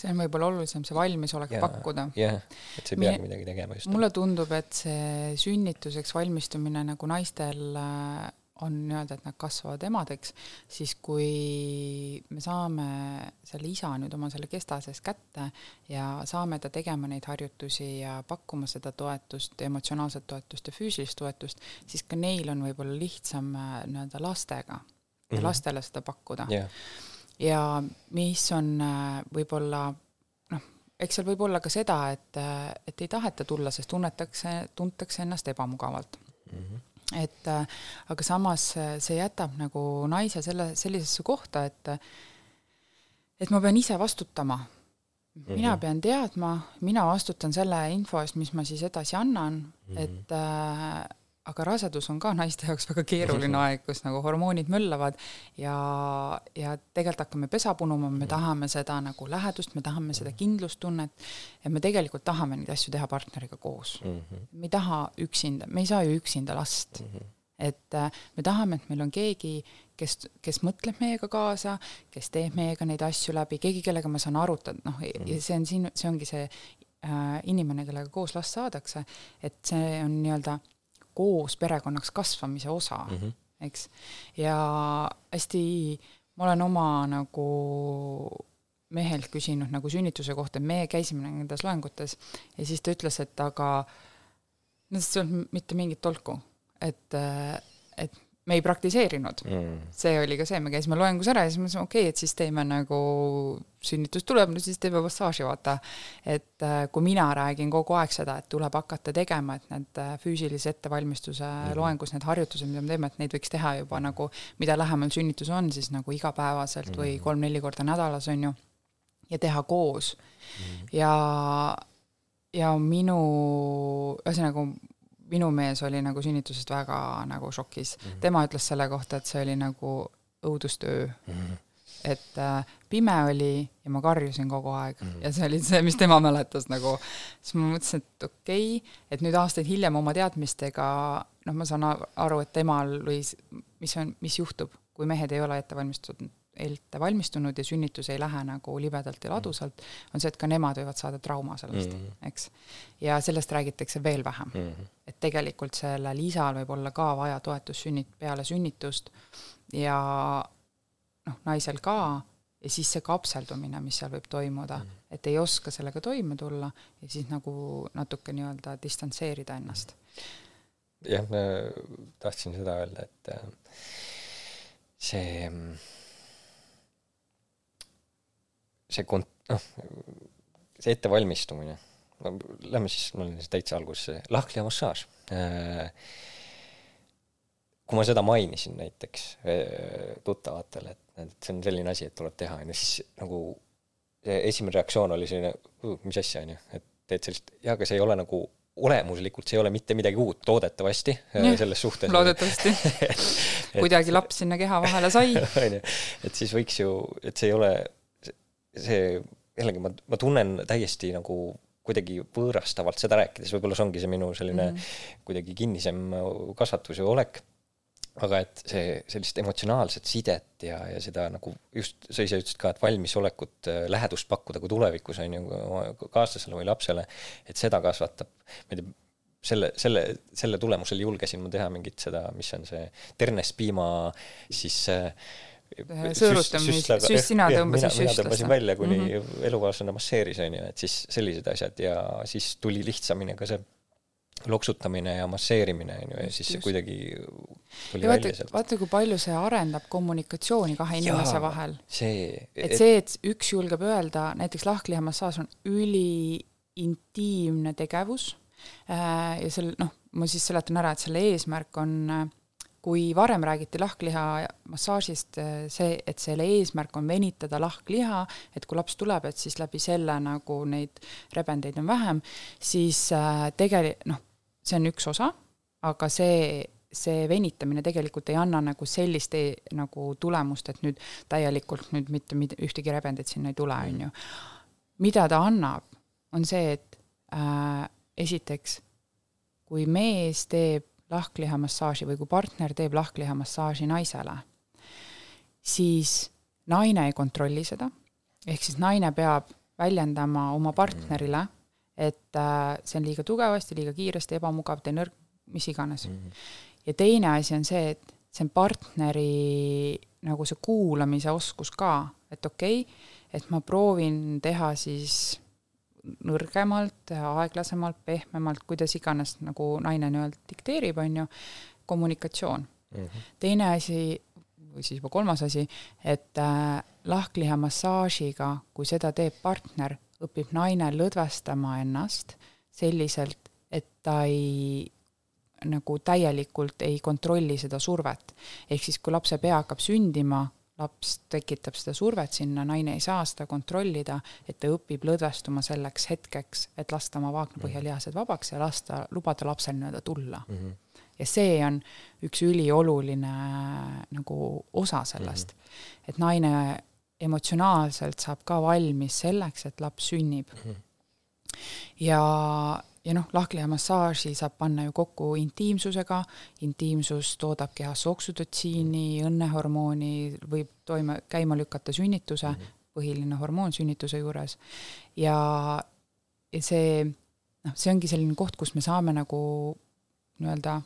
[SPEAKER 1] see on võib-olla olulisem, see valmisolek yeah, pakkuda.
[SPEAKER 2] jah et sa ei peagi midagi tegema just.
[SPEAKER 1] mulle tundub, et see sünnituseks valmistumine nagu naistel äh, on nii-öelda, et nad kasvavad emadeks, siis kui me saame selle isa nüüd oma selle kesta sees kätte ja saame ta tegema neid harjutusi ja pakkuma seda toetust, emotsionaalset toetust ja füüsilist toetust, siis ka neil on võib-olla lihtsam äh, nii-öelda lastega ja mm -hmm. lastele seda pakkuda yeah ja mis on äh, võib-olla noh, eks seal võib olla ka seda, et, äh, et ei taheta tulla, sest tunnetakse, tuntakse ennast ebamugavalt mm. -hmm et äh, aga samas see jätab nagu naise selle, sellisesse kohta, et et ma pean ise vastutama mm. -hmm. mina pean teadma, mina vastutan selle info eest, mis ma siis edasi annan mm, -hmm. et aga rasedus on ka naiste jaoks väga keeruline aeg, kus nagu hormoonid möllavad ja, ja tegelikult hakkame pesa punuma, me tahame seda nagu lähedust, me tahame seda kindlustunnet ja me tegelikult tahame neid asju teha partneriga koos mm. -hmm. me ei taha üksinda, me ei saa ju üksinda last mm. -hmm. et äh, me tahame, et meil on keegi, kes, kes mõtleb meiega kaasa, kes teeb meiega neid asju läbi, keegi, kellega ma saan arutada, noh mm, -hmm. ja see on siin, see ongi see äh, inimene, kellega koos last saadakse, et see on nii-öelda koos perekonnaks kasvamise osa mm, -hmm. eks. ja hästi, ma olen oma nagu mehelt küsinud nagu sünnituse kohta, me käisime nendes loengutes ja siis ta ütles, et aga nendest ei olnud mitte mingit tolku, et, et me ei praktiseerinud mm.. see oli ka see, me käisime loengus ära ja siis mõtlesime, okei okay,, et siis teeme nagu, sünnitus tuleb, no siis teeme massaaži, vaata. et äh, kui mina räägin kogu aeg seda, et tuleb hakata tegema, et need äh, füüsilise ettevalmistuse mm. loengus, need harjutused, mida me teeme, et neid võiks teha juba nagu, mida lähemal sünnitus on, siis nagu igapäevaselt mm. või kolm-neli korda nädalas, on ju, ja teha koos mm.. ja, ja minu, ühesõnaga minu mees oli nagu sünnitusest väga nagu šokis mm. -hmm. tema ütles selle kohta, et see oli nagu õudustöö mm. -hmm. et äh, pime oli ja ma karjusin kogu aeg mm -hmm. ja see oli see, mis tema mäletas nagu. siis ma mõtlesin, et okei okay,, et nüüd aastaid hiljem oma teadmistega noh, ma saan aru, et temal või mis on, mis juhtub, kui mehed ei ole ette valmistatud ette valmistunud ja sünnitus ei lähe nagu libedalt ja ladusalt, on see, et ka nemad võivad saada trauma sellest mm, -hmm. eks. ja sellest räägitakse veel vähem mm. -hmm. et tegelikult sellel isal võib olla ka vaja toetussünnit peale sünnitust ja noh, naisel ka, ja siis see kapseldumine, mis seal võib toimuda mm, -hmm. et ei oska sellega toime tulla ja siis nagu natuke nii-öelda distantseerida ennast.
[SPEAKER 2] jah, ma tahtsin seda öelda, et äh, see see kont-, noh, see ettevalmistumine, no lähme siis, mul on siis täitsa alguses lahkliha massaaž. Äh, kui ma seda mainisin näiteks äh, tuttavatele, et, et see on selline asi, et tuleb teha, on ju, siis nagu esimene reaktsioon oli selline, mis asja, on ju, et teed sellist, jaa, aga see ei ole nagu olemuslikult see ei ole mitte midagi uut, loodetavasti äh, ja, selles suhtes.
[SPEAKER 1] loodetavasti kuidagi laps sinna keha vahele sai.
[SPEAKER 2] onju, et siis võiks ju, et see ei ole see, jällegi ma, ma tunnen täiesti nagu kuidagi võõrastavalt seda rääkides, võib-olla see ongi see minu selline mm -hmm. kuidagi kinnisem kasvatus ja olek, aga et see, sellist emotsionaalset sidet ja, ja seda nagu just, sa ise ütlesid ka, et valmisolekut, äh, lähedust pakkuda, kui tulevikus on ju oma kaaslasele või lapsele, et seda kasvatab, ma ei tea, selle, selle, selle tulemusel julgesin ma teha mingit seda, mis on see ternespiima siis äh,
[SPEAKER 1] sõõrutamist, süst sina tõmbasid
[SPEAKER 2] süst. mina tõmbasin välja, kuni mm -hmm. elukaaslane masseeris, on ju, et siis sellised asjad ja siis tuli lihtsamini ka see loksutamine ja masseerimine, on ju, ja siis see
[SPEAKER 1] Just.
[SPEAKER 2] kuidagi tuli
[SPEAKER 1] ja vaata
[SPEAKER 2] välja, sealt.
[SPEAKER 1] vaata, kui palju see arendab kommunikatsiooni kahe inimese
[SPEAKER 2] Jaa.
[SPEAKER 1] vahel.
[SPEAKER 2] see,
[SPEAKER 1] et see, et üks julgeb öelda, näiteks lahklihamassaaž on üliintiimne tegevus äh, ja sel, noh, ma siis seletan ära, et selle eesmärk on, kui varem räägiti lahkliha massaažist, see, et selle eesmärk on venitada lahkliha, et kui laps tuleb, et siis läbi selle nagu neid rebendeid on vähem, siis äh, tegel-, noh, see on üks osa, aga see see venitamine tegelikult ei anna nagu sellist e nagu tulemust, et nüüd täielikult nüüd mitte mid- ühtegi rebendit sinna ei tule, on ju. mida ta annab, on see, et äh, esiteks, kui mees teeb lahklihamassaaži või kui partner teeb lahklihamassaaži naisele, siis naine ei kontrolli seda, ehk siis naine peab väljendama oma partnerile, et äh, see on liiga tugevasti, liiga kiiresti, ebamugav, tee nõrk, mis iganes. ja teine asi on see, et see on partneri nagu see kuulamise oskus ka, et okei okay,, et ma proovin teha siis nõrgemalt, aeglasemalt, pehmemalt, kuidas iganes nagu naine nii-öelda dikteerib, on ju, kommunikatsioon. teine asi või siis juba kolmas asi, et äh, lahklihamassaažiga, kui seda teeb partner, õpib naine lõdvestama ennast selliselt, et ta ei nagu täielikult ei kontrolli seda survet. ehk siis, kui lapse pea hakkab sündima, laps tekitab seda survet sinna, naine ei saa seda kontrollida, et ta õpib lõdvestuma selleks hetkeks, et lasta oma vaagnapõhjalihased vabaks ja lasta, lubada lapsel nii-öelda tulla mm. -hmm. ja see on üks ülioluline nagu osa sellest mm, -hmm. et naine emotsionaalselt saab ka valmis selleks, et laps sünnib mm. -hmm. ja ja noh, lahklihamassaaži saab panna ju kokku intiimsusega, intiimsus toodab kehasse oksüdotsiini, õnnehormooni, võib toime, käima lükata sünnituse -hmm. põhiline hormoon sünnituse juures. Ja, ja see noh, see ongi selline koht, kus me saame nagu nii-öelda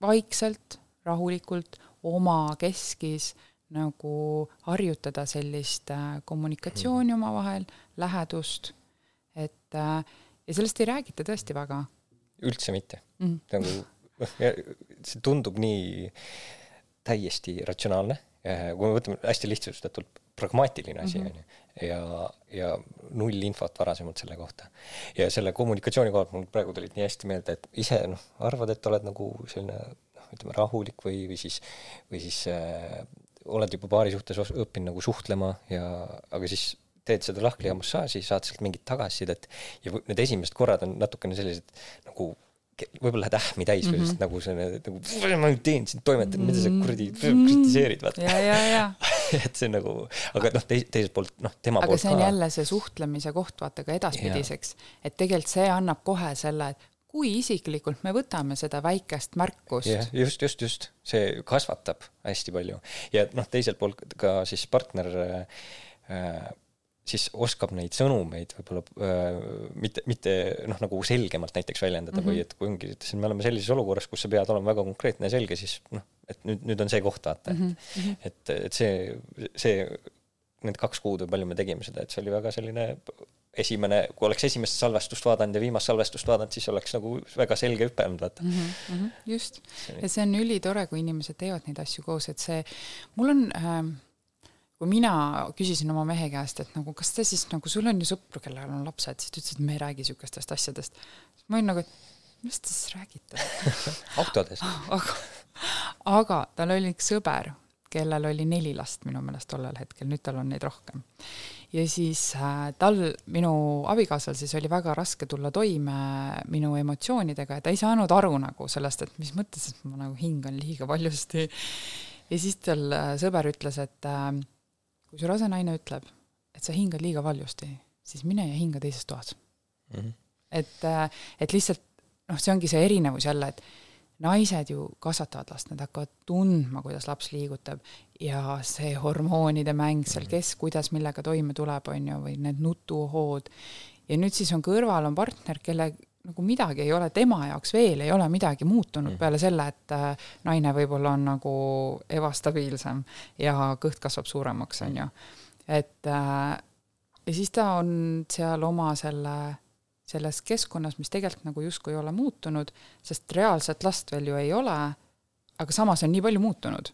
[SPEAKER 1] vaikselt, rahulikult oma keskis nagu harjutada sellist äh, kommunikatsiooni omavahel, lähedust, et äh, ja sellest ei räägita tõesti väga
[SPEAKER 2] üldse mitte
[SPEAKER 1] mm..
[SPEAKER 2] nagu noh, see tundub nii täiesti ratsionaalne, kui me võtame hästi lihtsustatult pragmaatiline asi
[SPEAKER 1] Mhm.
[SPEAKER 2] mm -hmm. ja, ja null infot varasemalt selle kohta. ja selle kommunikatsiooni koha pealt mul praegu tulid nii hästi meelde, et ise noh, arvad, et oled nagu selline noh, ütleme rahulik või, või siis, või siis äh, oled juba paari suhtes õppinud nagu suhtlema ja aga siis teed seda lahklihamassaaži, saad sealt mingit tagasisidet ja need esimesed korrad on natukene sellised nagu võib-olla lähed ähmi täis mm -hmm. või nagu selline nagu ma nüüd teen siin toimetan, mida sa kuradi kritiseerid, vaata. et see on nagu, aga noh, teis-, teiselt poolt noh, tema
[SPEAKER 1] aga
[SPEAKER 2] poolt
[SPEAKER 1] see on
[SPEAKER 2] ka.
[SPEAKER 1] jälle see suhtlemise koht, vaata ka edaspidiseks, et tegelikult see annab kohe selle, et kui isiklikult me võtame seda väikest märkust
[SPEAKER 2] jah, just, just, just, see kasvatab hästi palju. Ja noh, teiselt poolt ka siis partner äh, siis oskab neid sõnumeid võib-olla äh, mitte, mitte noh, nagu selgemalt näiteks väljendada mm -hmm. või et kui ongi, et siin me oleme sellises olukorras, kus sa pead olema väga konkreetne ja selge, siis noh, et nüüd, nüüd on see koht vaata, et mm, -hmm. et, et see, see, need kaks kuud või palju me tegime seda, et see oli väga selline esimene, kui oleks esimest salvestust vaadanud ja viimast salvestust vaadanud, siis oleks nagu väga selge hüpe olnud, vaata mm.
[SPEAKER 1] mm. -hmm, just, ja see on ülitore, kui inimesed teevad neid asju koos, et see, mul on ähm, kui mina küsisin oma mehe käest, et nagu kas te siis nagu, sul on ju sõpru, kellel on lapsed, siis ta ütles, et me ei räägi niisugustest asjadest. ma olin nagu, et millest te siis räägite?
[SPEAKER 2] autodes.
[SPEAKER 1] aga, aga tal oli üks sõber, kellel oli neli last minu meelest tollel hetkel, nüüd tal on neid rohkem. ja siis äh, tal, minu abikaasal siis oli väga raske tulla toime minu emotsioonidega ja ta ei saanud aru nagu sellest, et mis mõttes, et ma nagu hingan liiga valjusti. ja siis tal äh, sõber ütles, et äh, kui su rase naine ütleb, et sa hingad liiga valjusti, siis mine ja hinga teises toas
[SPEAKER 2] Mm -hmm.
[SPEAKER 1] et, et lihtsalt noh, see ongi see erinevus jälle, et naised ju kasvatavad last, nad hakkavad tundma, kuidas laps liigutab ja see hormoonide mäng seal, kes kuidas millega toime tuleb, on ju, või need nutuhood. ja nüüd siis on kõrval on partner, kelle nagu midagi ei ole tema jaoks veel ei ole midagi muutunud peale selle, et äh, naine võib-olla on nagu ebastabiilsem ja kõht kasvab suuremaks, on ju. et äh, ja siis ta on seal oma selle selles keskkonnas, mis tegelikult nagu justkui ei ole muutunud, sest reaalset last veel ju ei ole, aga samas on nii palju muutunud.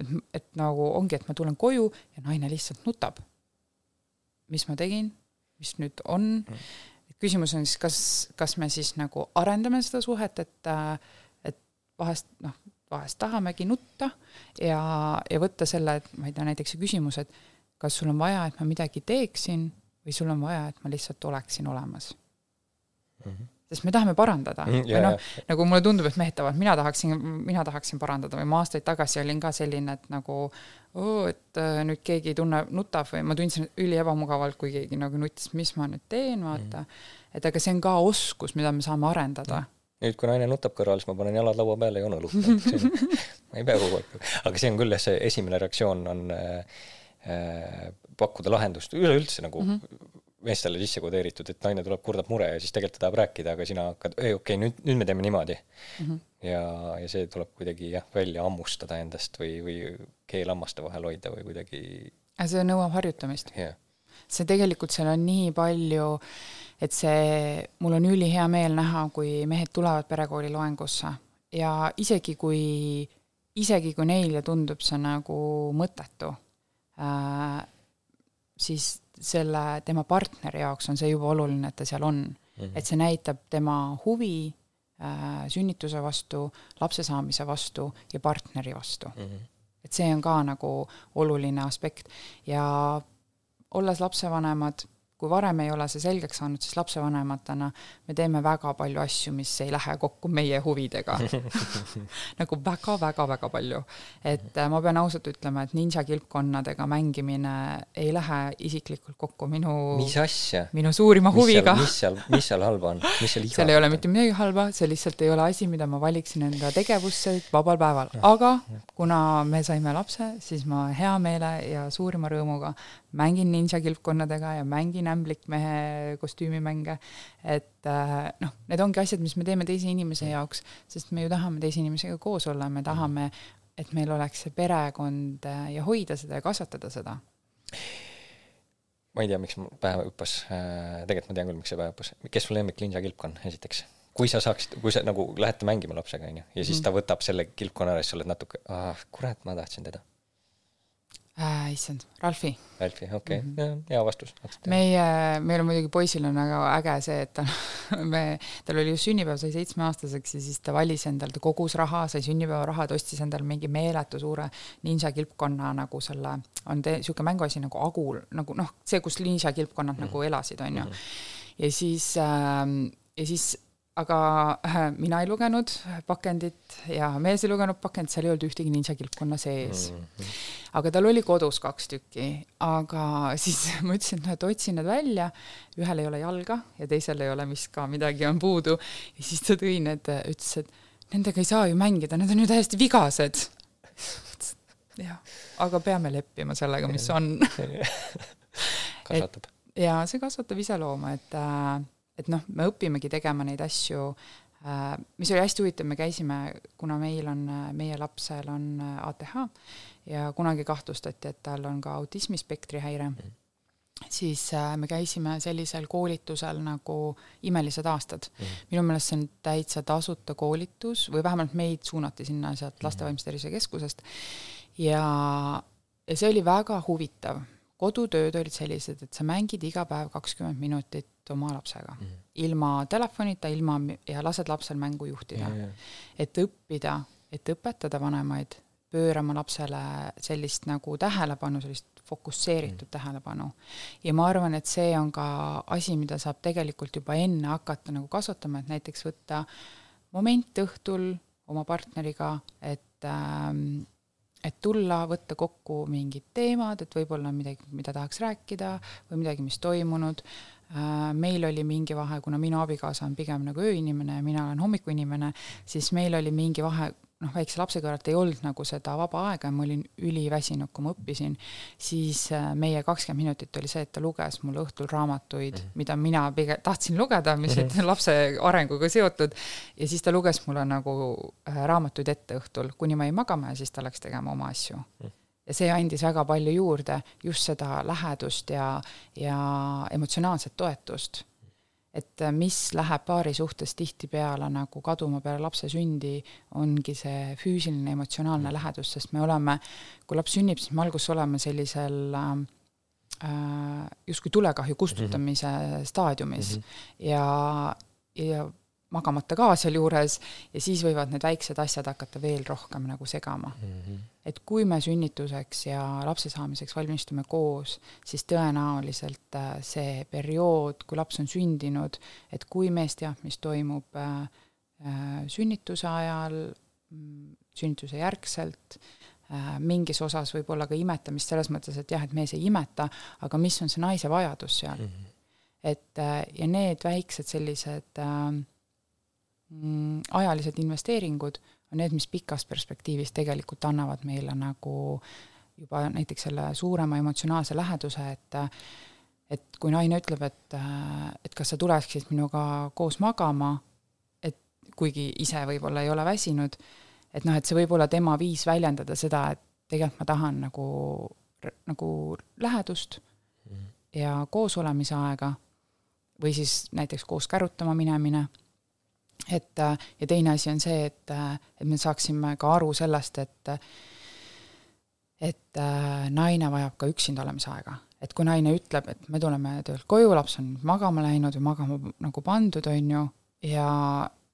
[SPEAKER 1] et, et nagu ongi, et ma tulen koju ja naine lihtsalt nutab. mis ma tegin, mis nüüd on mm., küsimus on siis, kas, kas me siis nagu arendame seda suhet, et, et vahest noh, vahest tahamegi nutta ja, ja võtta selle, et ma ei tea, näiteks see küsimus, et kas sul on vaja, et ma midagi teeksin või sul on vaja, et ma lihtsalt oleksin olemas mm. -hmm sest me tahame parandada. Mm, yeah, noh, nagu mulle tundub, et mehed tahavad, mina tahaksin, mina tahaksin parandada. Või ma aastaid tagasi olin ka selline, et nagu oo, et äh, nüüd keegi tunne, nutab. Või ma tundsin üliebamugavalt, kui keegi nagu nutis, mis ma nüüd teen, vaata. Mm. et aga see on ka oskus, mida me saame arendada. Mm
[SPEAKER 2] nüüd, kui naine nutab kõrval, siis ma panen jalad laua peale ja joon õlut. ma ei pea kogu aeg, aga see on küll jah, see esimene reaktsioon on äh, äh, pakkuda lahendust üleüldse nagu mm -hmm. Meestele sisse kodeeritud, et naine tuleb, kurdab mure ja siis tegelikult ta tahab rääkida, aga sina hakkad, ei okei okay,, nüüd, nüüd me teeme niimoodi mm. -hmm. ja, ja see tuleb kuidagi jah, välja hammustada endast või, või keel hammaste vahel hoida või kuidagi.
[SPEAKER 1] see nõuab harjutamist
[SPEAKER 2] yeah..
[SPEAKER 1] see tegelikult, seal on nii palju et see, mul on ülihea meel näha, kui mehed tulevad perekooli loengusse ja isegi kui, isegi kui neile tundub see nagu mõttetu äh,, siis selle, tema partneri jaoks on see juba oluline, et ta seal on mm. -hmm. et see näitab tema huvi äh, sünnituse vastu, lapse saamise vastu ja partneri vastu mm. -hmm. et see on ka nagu oluline aspekt ja olles lapsevanemad kui varem ei ole see selgeks saanud, siis lapsevanematena me teeme väga palju asju, mis ei lähe kokku meie huvidega nagu väga-väga-väga palju. et äh, ma pean ausalt ütlema, et ninja kilpkonnadega mängimine ei lähe isiklikult kokku minu
[SPEAKER 2] mis asja?
[SPEAKER 1] minu suurima huviga.
[SPEAKER 2] mis seal, mis seal halba on, mis seal
[SPEAKER 1] iga seal ei ole mitte midagi halba, see lihtsalt ei ole asi, mida ma valiksin enda tegevusse vabal päeval, aga kuna me saime lapse, siis ma hea meele ja suurima rõõmuga mängin ninja kilpkonnadega ja mängin ämblikmehe kostüümimänge, et äh, noh, need ongi asjad, mis me teeme teise inimese jaoks, sest me ju tahame teise inimesega koos olla, me tahame, et meil oleks see perekond äh, ja hoida seda ja kasvatada seda.
[SPEAKER 2] ma ei tea, miks mul pähe hüppas, äh, tegelikult ma tean küll, miks see pähe hüppas, kes sul lemmik ninja kilpkonn, esiteks? kui sa saaksid, kui sa nagu lähete mängima lapsega, onju, ja siis mm. ta võtab selle kilpkonna ära, siis sa oled natuke, ah, kurat, ma tahtsin teda
[SPEAKER 1] äh,? issand, Ralfi.
[SPEAKER 2] Ralfi, okei okay. mm, -hmm. hea vastus.
[SPEAKER 1] meie, meil on muidugi poisil on väga äge see, et ta, me, tal oli just sünnipäev, sai seitsmeaastaseks ja siis ta valis endal, ta kogus raha, sai sünnipäevaraha, ta ostis endale mingi meeletu suure ninja kilpkonna nagu selle, on niisugune mänguasi nagu Agul, nagu noh, see, kus ninja kilpkonnad mm -hmm. nagu elasid, on ju. Mhm. ja siis äh,, ja siis aga äh, mina ei lugenud pakendit ja mees ei lugenud pakendit, seal ei olnud ühtegi ninja kilpkonna sees mm. -hmm. aga tal oli kodus kaks tükki, aga siis ma ütlesin, et noh, et otsin need välja, ühel ei ole jalga ja teisel ei ole vist ka midagi on puudu ja siis ta tõi need, ütles, et nendega ei saa ju mängida, need on ju täiesti vigased. jah, aga peame leppima sellega, mis on
[SPEAKER 2] kasvatab.
[SPEAKER 1] ja see kasvatab iseloomu, et äh, et noh, me õpimegi tegema neid asju, äh, mis oli hästi huvitav, me käisime, kuna meil on, meie lapsel on äh, ATH ja kunagi kahtlustati, et tal on ka autismispektri häire mm., siis äh, me käisime sellisel koolitusel nagu Imelised aastad. Mm.. minu meelest see on täitsa tasuta koolitus või vähemalt meid suunati sinna sealt Laste Vaimse Tervise Keskusest. Ja, ja see oli väga huvitav. Kodutööd olid sellised, et sa mängid iga päev kakskümmend minutit oma lapsega mm. -hmm. ilma telefonita, ilma ja lased lapsel mängu juhtida mm. -hmm. et õppida, et õpetada vanemaid pöörama lapsele sellist nagu tähelepanu, sellist fokusseeritud mm. tähelepanu. ja ma arvan, et see on ka asi, mida saab tegelikult juba enne hakata nagu kasvatama, et näiteks võtta moment õhtul oma partneriga, et ähm, et tulla, võtta kokku mingid teemad, et võib-olla midagi, mida tahaks rääkida või midagi, mis toimunud. Äh, meil oli mingi vahe, kuna minu abikaasa on pigem nagu ööinimene ja mina olen hommikuinimene, siis meil oli mingi vahe, noh, väikse lapse kõrvalt ei olnud nagu seda vaba aega ja ma olin üliväsinud, kui ma õppisin, siis äh, meie kakskümmend minutit oli see, et ta luges mulle õhtul raamatuid mm, -hmm. mida mina pigem tahtsin lugeda, mis olid mm -hmm. lapse arenguga seotud, ja siis ta luges mulle nagu äh, raamatuid ette õhtul, kuni ma jäin magama ja siis ta läks tegema oma asju mm. -hmm ja see andis väga palju juurde, just seda lähedust ja, ja emotsionaalset toetust. et äh, mis läheb paari suhtes tihtipeale nagu kaduma peale lapse sündi, ongi see füüsiline, emotsionaalne lähedus, sest me oleme, kui laps sünnib, siis me alguses oleme sellisel äh, äh justkui tulekahju kustutamise mm -hmm. staadiumis mm -hmm. ja, ja magamata ka sealjuures ja siis võivad need väiksed asjad hakata veel rohkem nagu segama mm. -hmm. et kui me sünnituseks ja lapse saamiseks valmistume koos, siis tõenäoliselt äh, see periood, kui laps on sündinud, et kui mees teab, mis toimub äh, äh sünnituse ajal, mm, sünnituse järgselt äh,, mingis osas võib-olla ka imetamist selles mõttes, et jah, et mees ei imeta, aga mis on see naise vajadus seal mm. -hmm. et äh, ja need väiksed sellised äh, ajalised investeeringud on need, mis pikas perspektiivis tegelikult annavad meile nagu juba näiteks selle suurema emotsionaalse läheduse, et et kui naine ütleb, et, et kas sa tuleksid minuga koos magama, et kuigi ise võib-olla ei ole väsinud, et noh, et see võib olla tema viis väljendada seda, et tegelikult ma tahan nagu, nagu lähedust mm. ja koosolemise aega või siis näiteks koos kärutama minemine et äh, ja teine asi on see, et, äh, et me saaksime ka aru sellest, et et äh, naine vajab ka üksinda olemise aega. et kui naine ütleb, et me tuleme töölt koju, laps on magama läinud või magama nagu pandud, on ju, ja,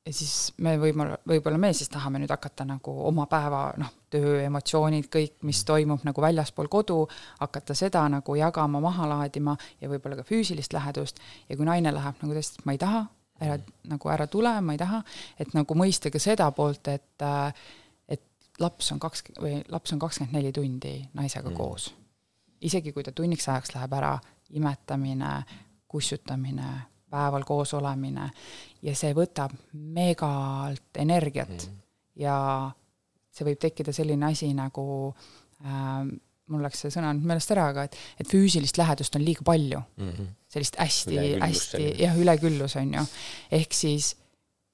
[SPEAKER 1] ja siis me võib-olla, võib-olla me siis tahame nüüd hakata nagu oma päeva, noh, töö, emotsioonid, kõik, mis toimub nagu väljaspool kodu, hakata seda nagu jagama, maha laadima ja võib-olla ka füüsilist lähedust ja kui naine läheb nagu tõesti, et ma ei taha, ära nagu ära tule, ma ei taha, et nagu mõista ka seda poolt, et äh, et laps on kaks või laps on kakskümmend neli tundi naisega mm. koos. isegi kui ta tunniks ajaks läheb ära, imetamine, kussutamine, päeval koos olemine ja see võtab megalt energiat mm. ja see võib tekkida selline asi nagu äh, mul läks see sõna nüüd meelest ära, aga et, et füüsilist lähedust on liiga palju mm. -hmm. Sellist hästi, hästi, jah, üleküllus on ju. ehk siis,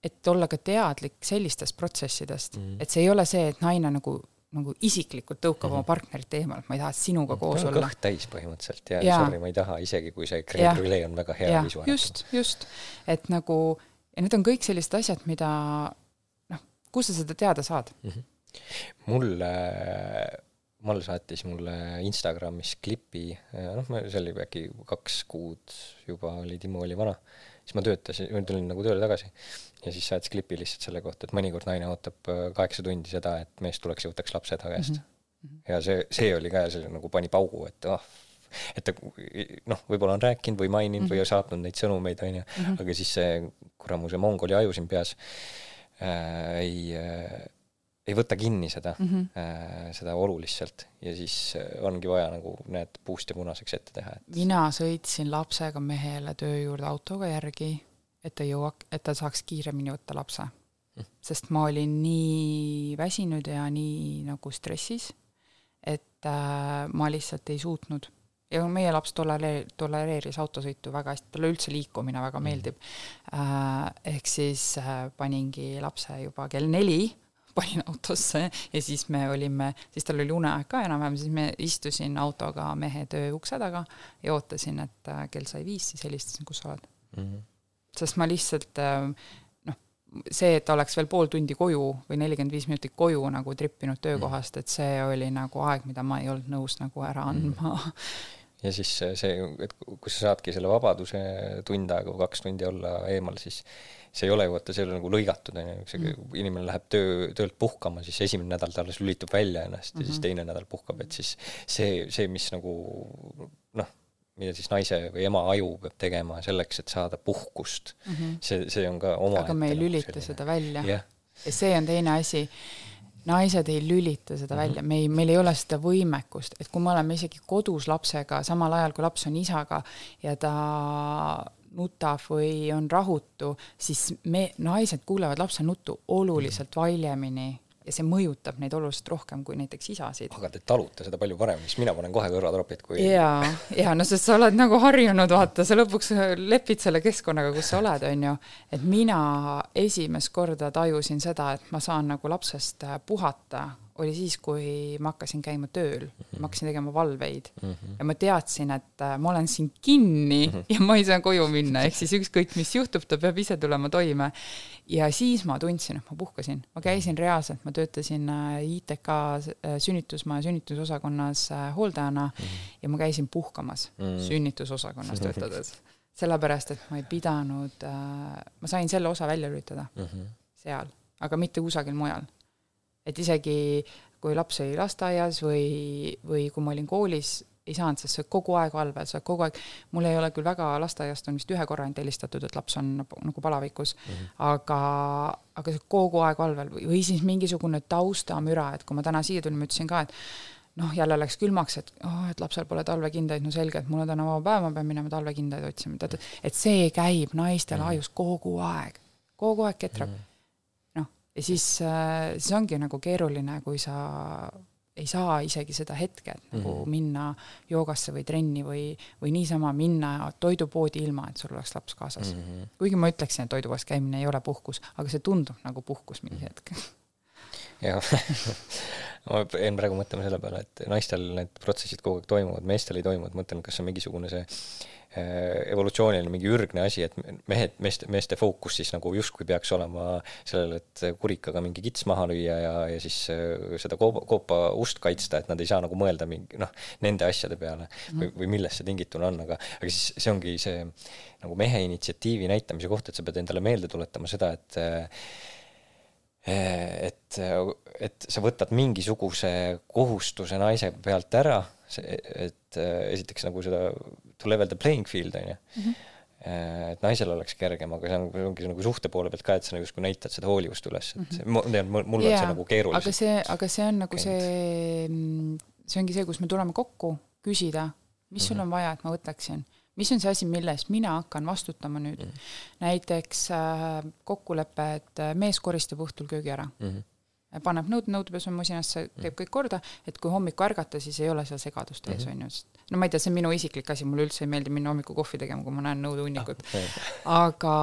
[SPEAKER 1] et olla ka teadlik sellistest protsessidest mm, -hmm. et see ei ole see, et naine nagu nagu isiklikult tõukab mm -hmm. oma partnerit eemalt, ma ei taha sinuga koos olla.
[SPEAKER 2] kõht täis põhimõtteliselt ja, ja sorry, ma ei taha, isegi kui see creme brulee on väga hea visu.
[SPEAKER 1] just, just, et nagu ja need on kõik sellised asjad, mida noh, kus sa seda teada saad mm? -hmm.
[SPEAKER 2] mulle Mall saatis mulle Instagramis klipi, noh, see oli äkki kaks kuud juba oli, Timo oli vana, siis ma töötasin, tulin nagu tööle tagasi ja siis saatis klipi lihtsalt selle kohta, et mõnikord naine ootab äh, kaheksa tundi seda, et mees tuleks ja võtaks lapse ta käest mm. -hmm. ja see, see oli ka selline nagu pani paugu, et ah, et ta noh, võib-olla on rääkinud või maininud mm -hmm. või saatnud neid sõnumeid, on ju, mhm. aga siis see kuramuse mongoli aju siin peas äh, ei äh, ei võta kinni seda mm, -hmm. seda oluliselt ja siis äh, ongi vaja nagu need puust ja punaseks ette teha et....
[SPEAKER 1] mina sõitsin lapsega mehele töö juurde autoga järgi, et ta jõuak-, et ta saaks kiiremini võtta lapse mm.. sest ma olin nii väsinud ja nii nagu stressis, et äh, ma lihtsalt ei suutnud ja meie laps tolereer-, tolereeris autosõitu väga hästi, talle üldse liikumine väga mhm. meeldib äh,. ehk siis paningi lapse juba kell neli panin autosse ja siis me olime, siis tal oli uneaeg ka enam-vähem, siis me istusin autoga mehe töö ukse taga ja ootasin, et äh, kell sai viis, siis helistasin, kus sa oled mm. -hmm. sest ma lihtsalt äh, noh, see, et oleks veel pool tundi koju või nelikümmend viis minutit koju nagu trippinud töökohast, et see oli nagu aeg, mida ma ei olnud nõus nagu ära andma mm. -hmm
[SPEAKER 2] ja siis see, et kui sa saadki selle vabaduse tund aega või kaks tundi olla eemal, siis see ei ole ju vaata, see ei ole nagu lõigatud, on ju, see mm. inimene läheb töö, töölt puhkama, siis esimene nädal ta alles lülitab välja ennast mm -hmm. ja siis mhm. teine nädal puhkab, et siis see, see, mis nagu noh, mida siis naise või ema aju peab tegema selleks, et saada puhkust mm, -hmm. see, see on ka oma
[SPEAKER 1] aga me ei lülita selline. seda välja yeah.. ja see on teine asi, naised ei lülita seda mm -hmm. välja, me ei, meil ei ole seda võimekust, et kui me oleme isegi kodus lapsega, samal ajal kui laps on isaga ja ta nutab või on rahutu, siis me, naised kuulevad lapse nuttu oluliselt valjemini ja see mõjutab neid oluliselt rohkem kui näiteks isasid.
[SPEAKER 2] aga te talute seda palju paremini, siis mina panen kohe kõrvatropid, kui
[SPEAKER 1] jaa, jaa, no sest sa oled nagu harjunud, vaata, sa lõpuks lepid selle keskkonnaga, kus sa oled, on ju. et mina esimest korda tajusin seda, et ma saan nagu lapsest puhata oli siis, kui ma hakkasin käima tööl mm, -hmm. ma hakkasin tegema valveid mm
[SPEAKER 2] Mhm.
[SPEAKER 1] ja ma teadsin, et äh, ma olen siin kinni mm -hmm. ja ma ei saa koju minna, ehk siis ükskõik, mis juhtub, ta peab ise tulema toime. ja siis ma tundsin, et ma puhkasin, ma käisin reaalselt, ma töötasin äh, ITK äh, sünnitusmaja sünnitusosakonnas hooldajana mm -hmm. ja ma käisin puhkamas mm -hmm. sünnitusosakonnas töötades. sellepärast, et ma ei pidanud äh,, ma sain selle osa välja lülitada
[SPEAKER 2] mm -hmm.
[SPEAKER 1] seal, aga mitte kusagil mujal. Et isegi kui laps oli lasteaias või, või kui ma olin koolis, ei saanud, sest oled kogu aeg valvel, sa kogu aeg, mul ei ole küll väga, lasteaiast on vist ühe korra ainult helistatud, et laps on nagu, nagu palavikus. Mm, -hmm. aga, aga oled kogu aeg valvel või, või siis mingisugune taustamüra, et kui ma täna siia tulin, ma ütlesin ka, et noh, jälle läks külmaks, et oh, et lapsel pole talvekindaid, no selge, et mul on täna vaba päev, ma pean minema talvekindaid otsima, tead, et see käib naistel
[SPEAKER 2] Mhm.
[SPEAKER 1] ajus kogu aeg, kogu aeg ketrab. Noh, ja siis, siis ongi nagu keeruline, kui sa ei saa isegi seda hetke, et nagu mm -hmm. minna joogasse või trenni või, või niisama minna toidupoodi ilma, et sul oleks laps kaasas mm. -hmm. kuigi ma ütleksin, et toidupoes käimine ei ole puhkus, aga see tundub nagu puhkus mingi hetk.
[SPEAKER 2] jah, ma jäin praegu mõtlema selle peale, et naistel need protsessid kogu aeg toimuvad, meestel ei toimu, et mõtlen, kas see on mingisugune see äh, evolutsiooniline mingi ürgne asi, et mehed, meeste, meeste fookus siis nagu justkui peaks olema sellel, et kurikaga mingi kits maha lüüa ja, ja siis äh, seda koopa, koopa ust kaitsta, et nad ei saa nagu mõelda mingi noh, nende asjade peale või, või millest see tingituna on, aga, aga siis see ongi see nagu mehe initsiatiivi näitamise koht, et sa pead endale meelde tuletama seda, et äh, et, et sa võtad mingisuguse kohustuse naise pealt ära, et esiteks nagu seda to level the playing field on ju mm. -hmm et naisel oleks kergem, aga see on, ongi nagu suhte poole pealt ka, et sa nagu justkui näitad seda hoolivust üles, et tean, mul yeah, on see nagu keerulisem.
[SPEAKER 1] aga see, aga see on nagu see, see ongi see, kus me tuleme kokku, küsida, mis mm -hmm. sul on vaja, et ma võtaksin mis on see asi, mille eest mina hakkan vastutama nüüd mm. -hmm. näiteks äh, kokkulepe, et mees koristab õhtul köögi ära mm. -hmm. Paneb nõud nõudepesumasinasse, teeb kõik korda, et kui hommikul ärgata, siis ei ole seal segadust ees, on ju, sest no ma ei tea, see on minu isiklik asi, mulle üldse ei meeldi minna hommikul kohvi tegema, kui ma näen nõudehunikut ah,. aga,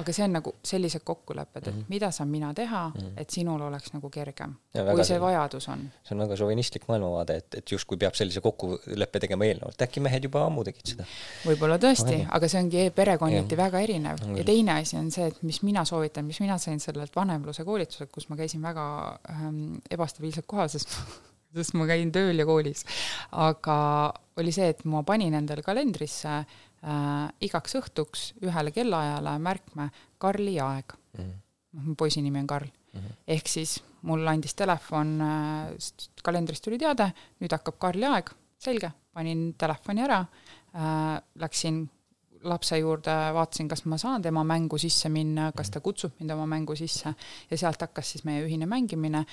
[SPEAKER 1] aga see on nagu sellised kokkulepped, et mm -hmm. mida saan mina teha mm, -hmm. et sinul oleks nagu kergem, kui see vajadus on.
[SPEAKER 2] see on väga šovinistlik maailmavaade, et, et justkui peab sellise kokkuleppe tegema eelnevalt, äkki mehed juba ammu tegid seda.
[SPEAKER 1] võib-olla tõesti, aga see ongi perekonniti väga erinev ja, ja teine asi on see, et mis mina soovitan, mis mina sain sellelt vanemluse koolituselt, kus ma käisin väga ähm, ebastabiilsel kohal, sest sest ma käin tööl ja koolis. aga oli see, et ma panin endale kalendrisse äh, igaks õhtuks ühele kellaajale märkme Karli aeg mm. -hmm. mu poisi nimi on Karl mm. -hmm. ehk siis mul andis telefon äh,, kalendrist tuli teade, nüüd hakkab Karli aeg, selge, panin telefoni ära äh,, läksin lapse juurde, vaatasin, kas ma saan tema mängu sisse minna, kas ta kutsub mind oma mängu sisse ja sealt hakkas siis meie ühine mängimine.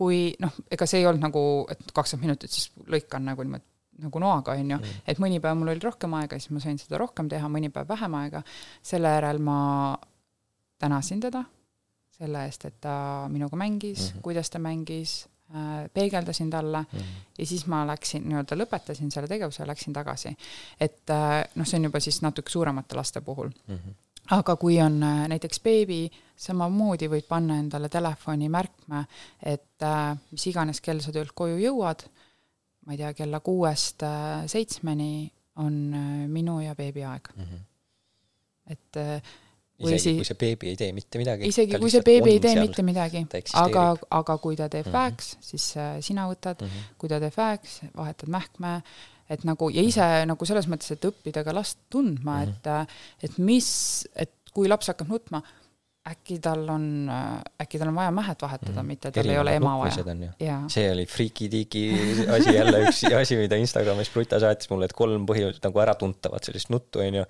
[SPEAKER 1] kui noh, ega see ei olnud nagu, et kakskümmend minutit siis lõikan nagu niimoodi nagu noaga, on ju, et mõni päev mul oli rohkem aega, siis ma sain seda rohkem teha, mõni päev vähem aega. selle järel ma tänasin teda selle eest, et ta minuga mängis mm, -hmm. kuidas ta mängis peegeldasin talle mm ja siis ma läksin, nii-öelda lõpetasin selle tegevuse ja läksin tagasi. et äh, noh, see on juba siis natuke suuremate laste puhul mm. -hmm aga kui on äh, näiteks beebi, samamoodi võid panna endale telefoni märkme, et äh, mis iganes kell sa töölt koju jõuad, ma ei tea, kella kuuest äh, seitsmeni on äh, minu ja beebi aeg mm. -hmm. et äh,
[SPEAKER 2] isegi si kui see beebi ei tee mitte midagi.
[SPEAKER 1] isegi kui see beebi ei tee seal, mitte midagi, aga, aga kui ta teeb mm -hmm. väeks, siis äh, sina võtad mm, -hmm. kui ta teeb väeks, vahetad mähkme, et nagu ja ise mm -hmm. nagu selles mõttes, et õppida ka last tundma mm, -hmm. et, äh, et mis, et kui laps hakkab nutma, äkki tal on, äkki tal on vaja mähet vahetada mm, -hmm. mitte tal Erinevad ei ole ema vaja.
[SPEAKER 2] see oli friiki-tiigi asi jälle üks asi, mida Instagramis Bruta saatis mulle, et kolm põhi nagu äratuntavat sellist nuttu, onju.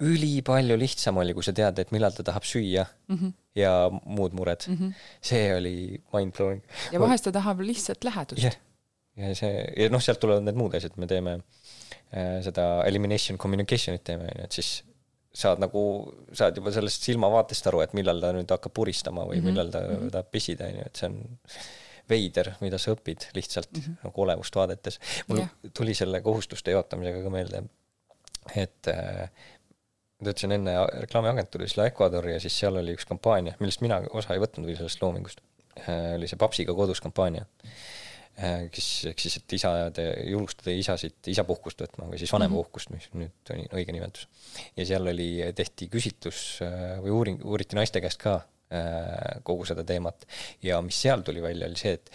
[SPEAKER 2] Ülipalju lihtsam oli, kui sa tead, et millal ta tahab süüa mm -hmm. ja muud mured mm. -hmm. see oli mind-blowing.
[SPEAKER 1] ja vahest ta tahab lihtsalt lähedust
[SPEAKER 2] yeah ja see, ja noh, sealt tulevad need muud asjad, me teeme äh, seda elimination communication'it teeme, on ju, et siis saad nagu, saad juba sellest silmavaatest aru, et millal ta nüüd hakkab puristama või mm -hmm. millal ta mm -hmm. tahab pisida, on ju, et see on veider, mida sa õpid lihtsalt mm -hmm. nagu olevust vaadates. mul yeah. tuli selle kohustuste jaotamisega ka meelde, et äh, töötasin enne reklaamiagentuuris La Ecuador ja siis seal oli üks kampaania, millest mina osa ei võtnud või sellest loomingust. Oli see Papsiga kodus kampaania, kes, ehk siis, et isad, julgustada isasid isapuhkust võtma või siis vanemapuhkust, mis nüüd on õige nimetus. ja seal oli, tehti küsitlus või uuring, uuriti naiste käest ka kogu seda teemat. Ja mis seal tuli välja, oli see, et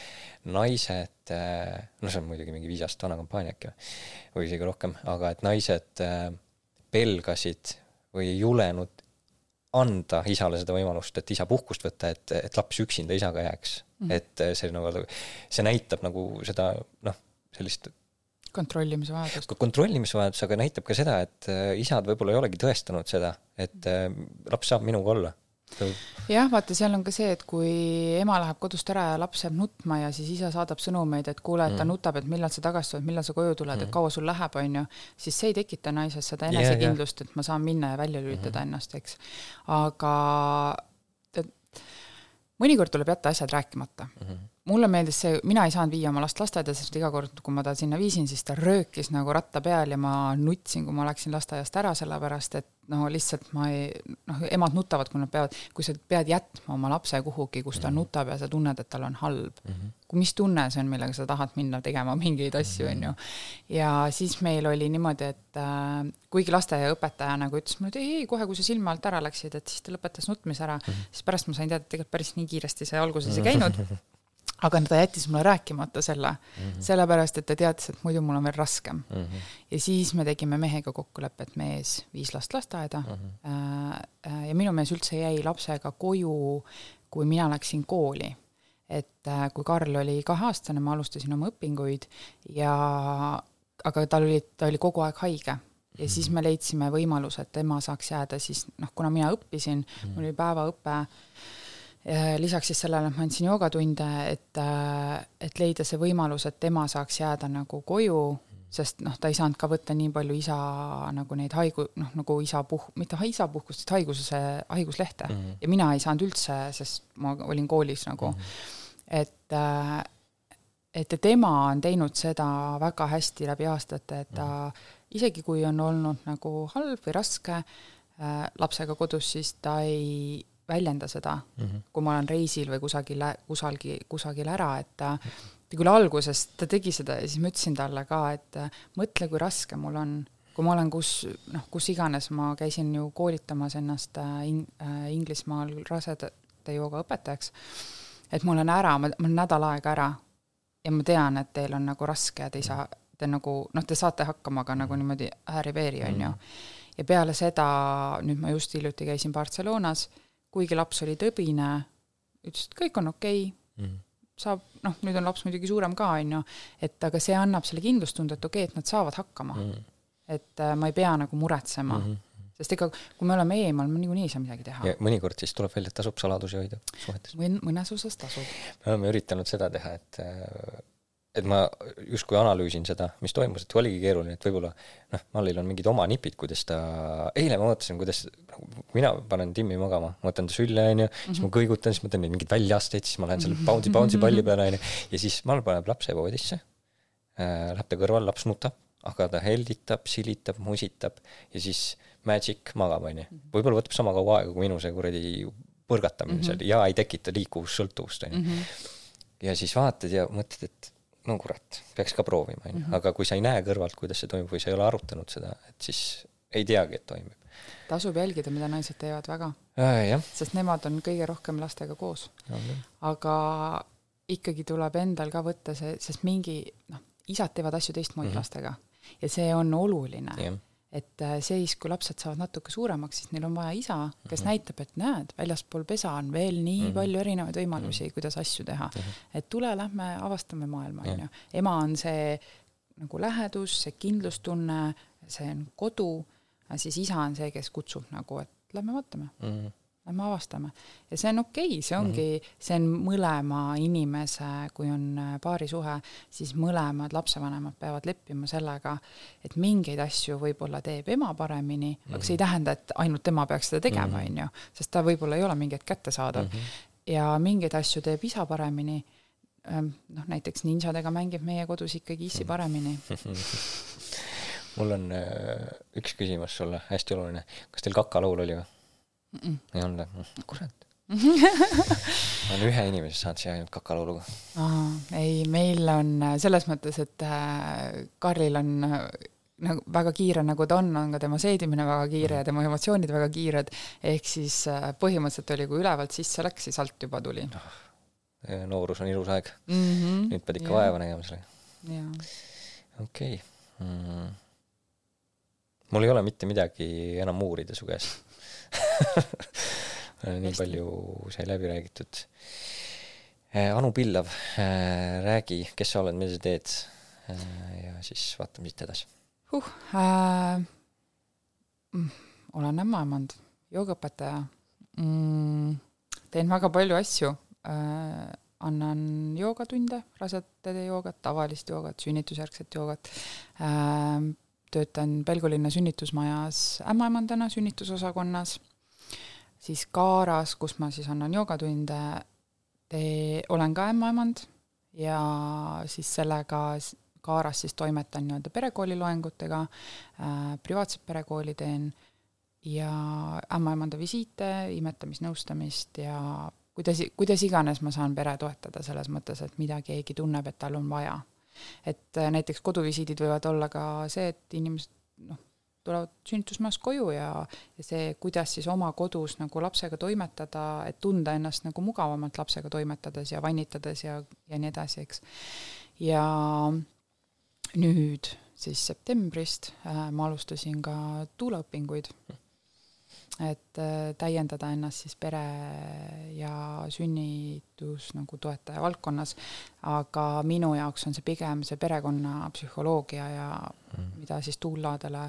[SPEAKER 2] naised, no see on muidugi mingi viis aastat vana kampaania äkki või isegi rohkem, aga et naised pelgasid või ei julenud anda isale seda võimalust, et isa puhkust võtta, et, et laps üksinda isaga jääks mm. -hmm. et see nagu, see näitab nagu seda noh, sellist
[SPEAKER 1] kontrollimise vajadust.
[SPEAKER 2] kontrollimisvajadus, aga näitab ka seda, et äh, isad võib-olla ei olegi tõestanud seda, et äh, laps saab minuga olla
[SPEAKER 1] jah, vaata, seal on ka see, et kui ema läheb kodust ära ja laps jääb nutma ja siis isa saadab sõnumeid, et kuule, et ta mm. nutab, et millal sa tagasi tuled, millal sa koju tuled mm., et kaua sul läheb, on ju, siis see ei tekita naises seda enesekindlust yeah,, et ma saan minna ja välja lülitada mm ennast, eks. aga mõnikord tuleb jätta asjad rääkimata mm. -hmm mulle meeldis see, mina ei saanud viia oma last lasteaeda, sest iga kord, kui ma ta sinna viisin, siis ta röökis nagu ratta peal ja ma nutsin, kui ma läksin lasteaiast ära, sellepärast et no lihtsalt ma ei, noh, emad nutavad, kui nad peavad, kui sa pead jätma oma lapse kuhugi, kus ta mm -hmm. nutab ja sa tunned, et tal on halb mm. -hmm. mis tunne see on, millega sa tahad minna tegema mingeid asju, on ju. ja siis meil oli niimoodi, et äh, kuigi lasteaiaõpetaja nagu ütles mulle, et ei, ei, kohe, kui sa silme alt ära läksid, et siis ta lõpetas nutmise ära mm, -hmm. siis pärast ma sain teada, et tegelikult päris nii kiiresti see alguses ei käinud aga ta jättis mulle rääkimata selle mm, -hmm. sellepärast et ta teadis, et muidu mul on veel raskem mm. -hmm. ja siis me tegime mehega kokkuleppe, et mees viis last lasteaeda mm. -hmm. ja minu mees üldse jäi lapsega koju, kui mina läksin kooli. et äh, kui Karl oli kaheaastane, ma alustasin oma õpinguid ja aga tal oli, ta oli kogu aeg haige ja siis me leidsime võimaluse, et ema saaks jääda siis noh, kuna mina õppisin mm, -hmm. mul oli päevaõpe lisaks siis sellele, et ma andsin joogatunde, et, äh, et leida see võimalus, et tema saaks jääda nagu koju, sest noh, ta ei saanud ka võtta nii palju isa nagu neid haigu-, noh, nagu isa puh-, mitte isapuhkust, vaid haiguse, haiguslehte mm. -hmm. ja mina ei saanud üldse, sest ma olin koolis nagu mm, -hmm. et äh, et tema on teinud seda väga hästi läbi aastate, et ta mm -hmm. isegi kui on olnud nagu halb või raske äh, lapsega kodus, siis ta ei väljenda seda mm, -hmm. kui ma olen reisil või kusagil, kusagil, kusagil ära, et ta, küll alguses, ta tegi seda ja siis ma ütlesin talle ka, et mõtle, kui raske mul on, kui ma olen kus, noh, kus iganes, ma käisin ju koolitamas ennast äh, in, äh, Inglismaal rasedate jooga õpetajaks, et ma olen ära, ma, ma olen nädal aega ära ja ma tean, et teil on nagu raske ja te ei saa, te nagu noh, te saate hakkama, aga nagu niimoodi ääri-veeri, on ju. Mhm. ja peale seda, nüüd ma just hiljuti käisin Barcelonas kuigi laps oli tõbine, ütles, et kõik on okei okay. mm., saab, noh, nüüd on laps muidugi suurem ka, on ju, et aga see annab selle kindlustunde, et okei okay,, et nad saavad hakkama mm.. et äh, ma ei pea nagu muretsema mm. -hmm. sest ega kui me oleme eemal, me niikuinii ei saa midagi teha.
[SPEAKER 2] mõnikord siis tuleb välja, et tasub saladusi hoida suhetes.
[SPEAKER 1] mõnes osas tasub.
[SPEAKER 2] me oleme üritanud seda teha, et äh, et ma justkui analüüsin seda, mis toimus, et oligi keeruline, et võib-olla noh, Mallil on mingid oma nipid, kuidas ta, eile ma mõtlesin, kuidas mina panen Timmi magama, ma võtan ta sülle, onju, siis ma mhm. kõigutan, siis ma teen mingeid väljaasteid, siis ma lähen selle bouncy, bouncy palli peale, onju, ja siis Mall paneb lapse voodisse äh,, läheb ta kõrval, laps nutab, aga ta helditab, silitab, musitab ja siis magic magab, onju. võib-olla võtab sama kaua aega kui minu see kuradi põrgatamine mm -hmm. seal ja ei tekita liikuvussõltuvust, onju. Mhm. ja siis vaatad ja mõtled, et no kurat, peaks ka proovima, on ju, mhm. aga kui sa ei näe kõrvalt, kuidas see toimub või sa ei ole arutanud seda, et siis ei teagi, et toimib.
[SPEAKER 1] tasub jälgida, mida naised teevad väga
[SPEAKER 2] äh,.
[SPEAKER 1] sest nemad on kõige rohkem lastega koos. aga ikkagi tuleb endal ka võtta see, sest mingi noh, isad teevad asju teistmoodi mm -hmm. lastega ja see on oluline et äh, siis, kui lapsed saavad natuke suuremaks, siis neil on vaja isa, kes mm -hmm. näitab, et näed, väljaspool pesa on veel nii mm -hmm. palju erinevaid võimalusi mm, -hmm. kuidas asju teha mm. -hmm. et tule, lähme avastame maailma, on ju. ema on see nagu lähedus, see kindlustunne, see on kodu, siis isa on see, kes kutsub nagu, et lähme vaatame mm. -hmm lähme avastame. ja see on okei okay,, see ongi mm, -hmm. see on mõlema inimese, kui on äh, paarisuhe, siis mõlemad lapsevanemad peavad leppima sellega, et mingeid asju võib-olla teeb ema paremini mm, -hmm. aga see ei mhm. tähenda, et ainult tema peaks seda tegema, mhm. on ju, sest ta võib-olla ei ole mingi hetk kättesaadav mm. -hmm. ja mingeid asju teeb isa paremini, ähm, noh näiteks ninjadega mängib meie kodus ikkagi issi paremini
[SPEAKER 2] mul on äh, üks küsimus sulle, hästi oluline, kas teil kakalaul oli või?
[SPEAKER 1] Mm. -mm.
[SPEAKER 2] ei olnud või? kurat ma olen ühe inimese saanud siia ainult kakalauluga.
[SPEAKER 1] ei, meil on selles mõttes, et äh, Karlil on äh, nagu väga kiire, nagu ta on, on ka tema seedimine väga kiire ja tema emotsioonid väga kiired, ehk siis äh, põhimõtteliselt oli, kui ülevalt sisse läks, siis alt juba tuli.
[SPEAKER 2] noorus on ilus aeg
[SPEAKER 1] mm. -hmm.
[SPEAKER 2] nüüd pead ikka ja. vaeva nägema sellega. okei okay. mm.. mul ei ole mitte midagi enam uurida su käest nii palju sai läbi räägitud. Äh, anu Pillav, äh, räägi, kes sa oled, mida sa teed? ja siis vaatame siit edasi
[SPEAKER 1] huh, äh,. Mm, olen ämmaemand, joogaõpetaja mm,. teen väga palju asju äh,. annan joogatunde, rasedade joogat, tavalist joogat, sünnitusjärgset joogat äh,. Töötan Pelgulinna sünnitusmajas ämmaemandana sünnitusosakonnas, siis Kaaras, kus ma siis annan joogatunde, olen ka ämmaemand ja siis sellega Kaaras siis toimetan nii-öelda perekooli loengutega äh,, privaatset perekooli teen ja ämmaemanda visiite, imetamisnõustamist ja kuidas, kuidas iganes ma saan pere toetada selles mõttes, et mida keegi tunneb, et tal on vaja. Et äh, näiteks koduvisiidid võivad olla ka see, et inimesed noh, tulevad sünnitusmaast koju ja, ja see, kuidas siis oma kodus nagu lapsega toimetada, et tunda ennast nagu mugavamalt lapsega toimetades ja vannitades ja, ja nii edasi, eks. ja nüüd siis septembrist äh, ma alustasin ka tuulaõpinguid, et äh, täiendada ennast siis pere ja sünnitus nagu toetaja valdkonnas, aga minu jaoks on see pigem see perekonnapsühholoogia ja mm. mida siis tuuladele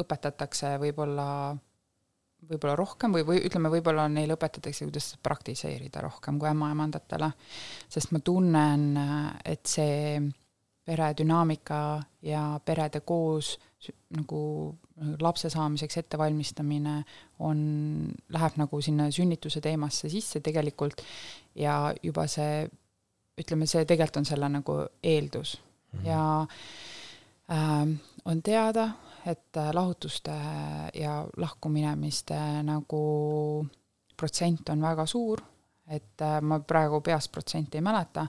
[SPEAKER 1] õpetatakse võib-olla võib-olla rohkem või, või ütleme, võib-olla neile õpetatakse, kuidas praktiseerida rohkem kui ämmaemandatele, sest ma tunnen, et see pere dünaamika ja perede koos nagu lapse saamiseks ettevalmistamine on, läheb nagu sinna sünnituse teemasse sisse tegelikult. Ja juba see, ütleme, see tegelikult on selle nagu eeldus. Mm -hmm. ja äh, on teada, et lahutuste ja lahkuminemiste nagu protsent on väga suur et äh, ma praegu peast protsenti ei mäleta,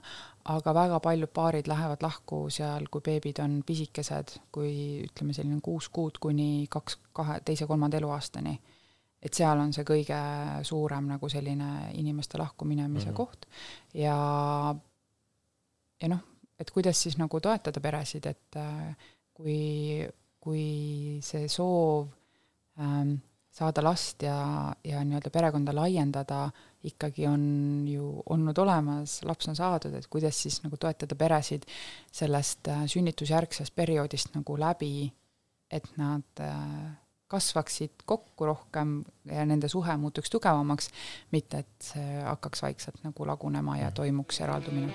[SPEAKER 1] aga väga paljud paarid lähevad lahku seal, kui beebid on pisikesed, kui ütleme, selline kuus kuud kuni kaks, kahe, teise-kolmanda eluaastani. et seal on see kõige suurem nagu selline inimeste lahkuminemise mm -hmm. koht ja, ja noh, et kuidas siis nagu toetada peresid, et äh, kui, kui see soov ähm, saada last ja, ja nii-öelda perekonda laiendada ikkagi on ju olnud olemas, laps on saadud, et kuidas siis nagu toetada peresid sellest äh, sünnitusjärgsest perioodist nagu läbi, et nad äh, kasvaksid kokku rohkem ja nende suhe muutuks tugevamaks, mitte et see hakkaks vaikselt nagu lagunema ja toimuks eraldumine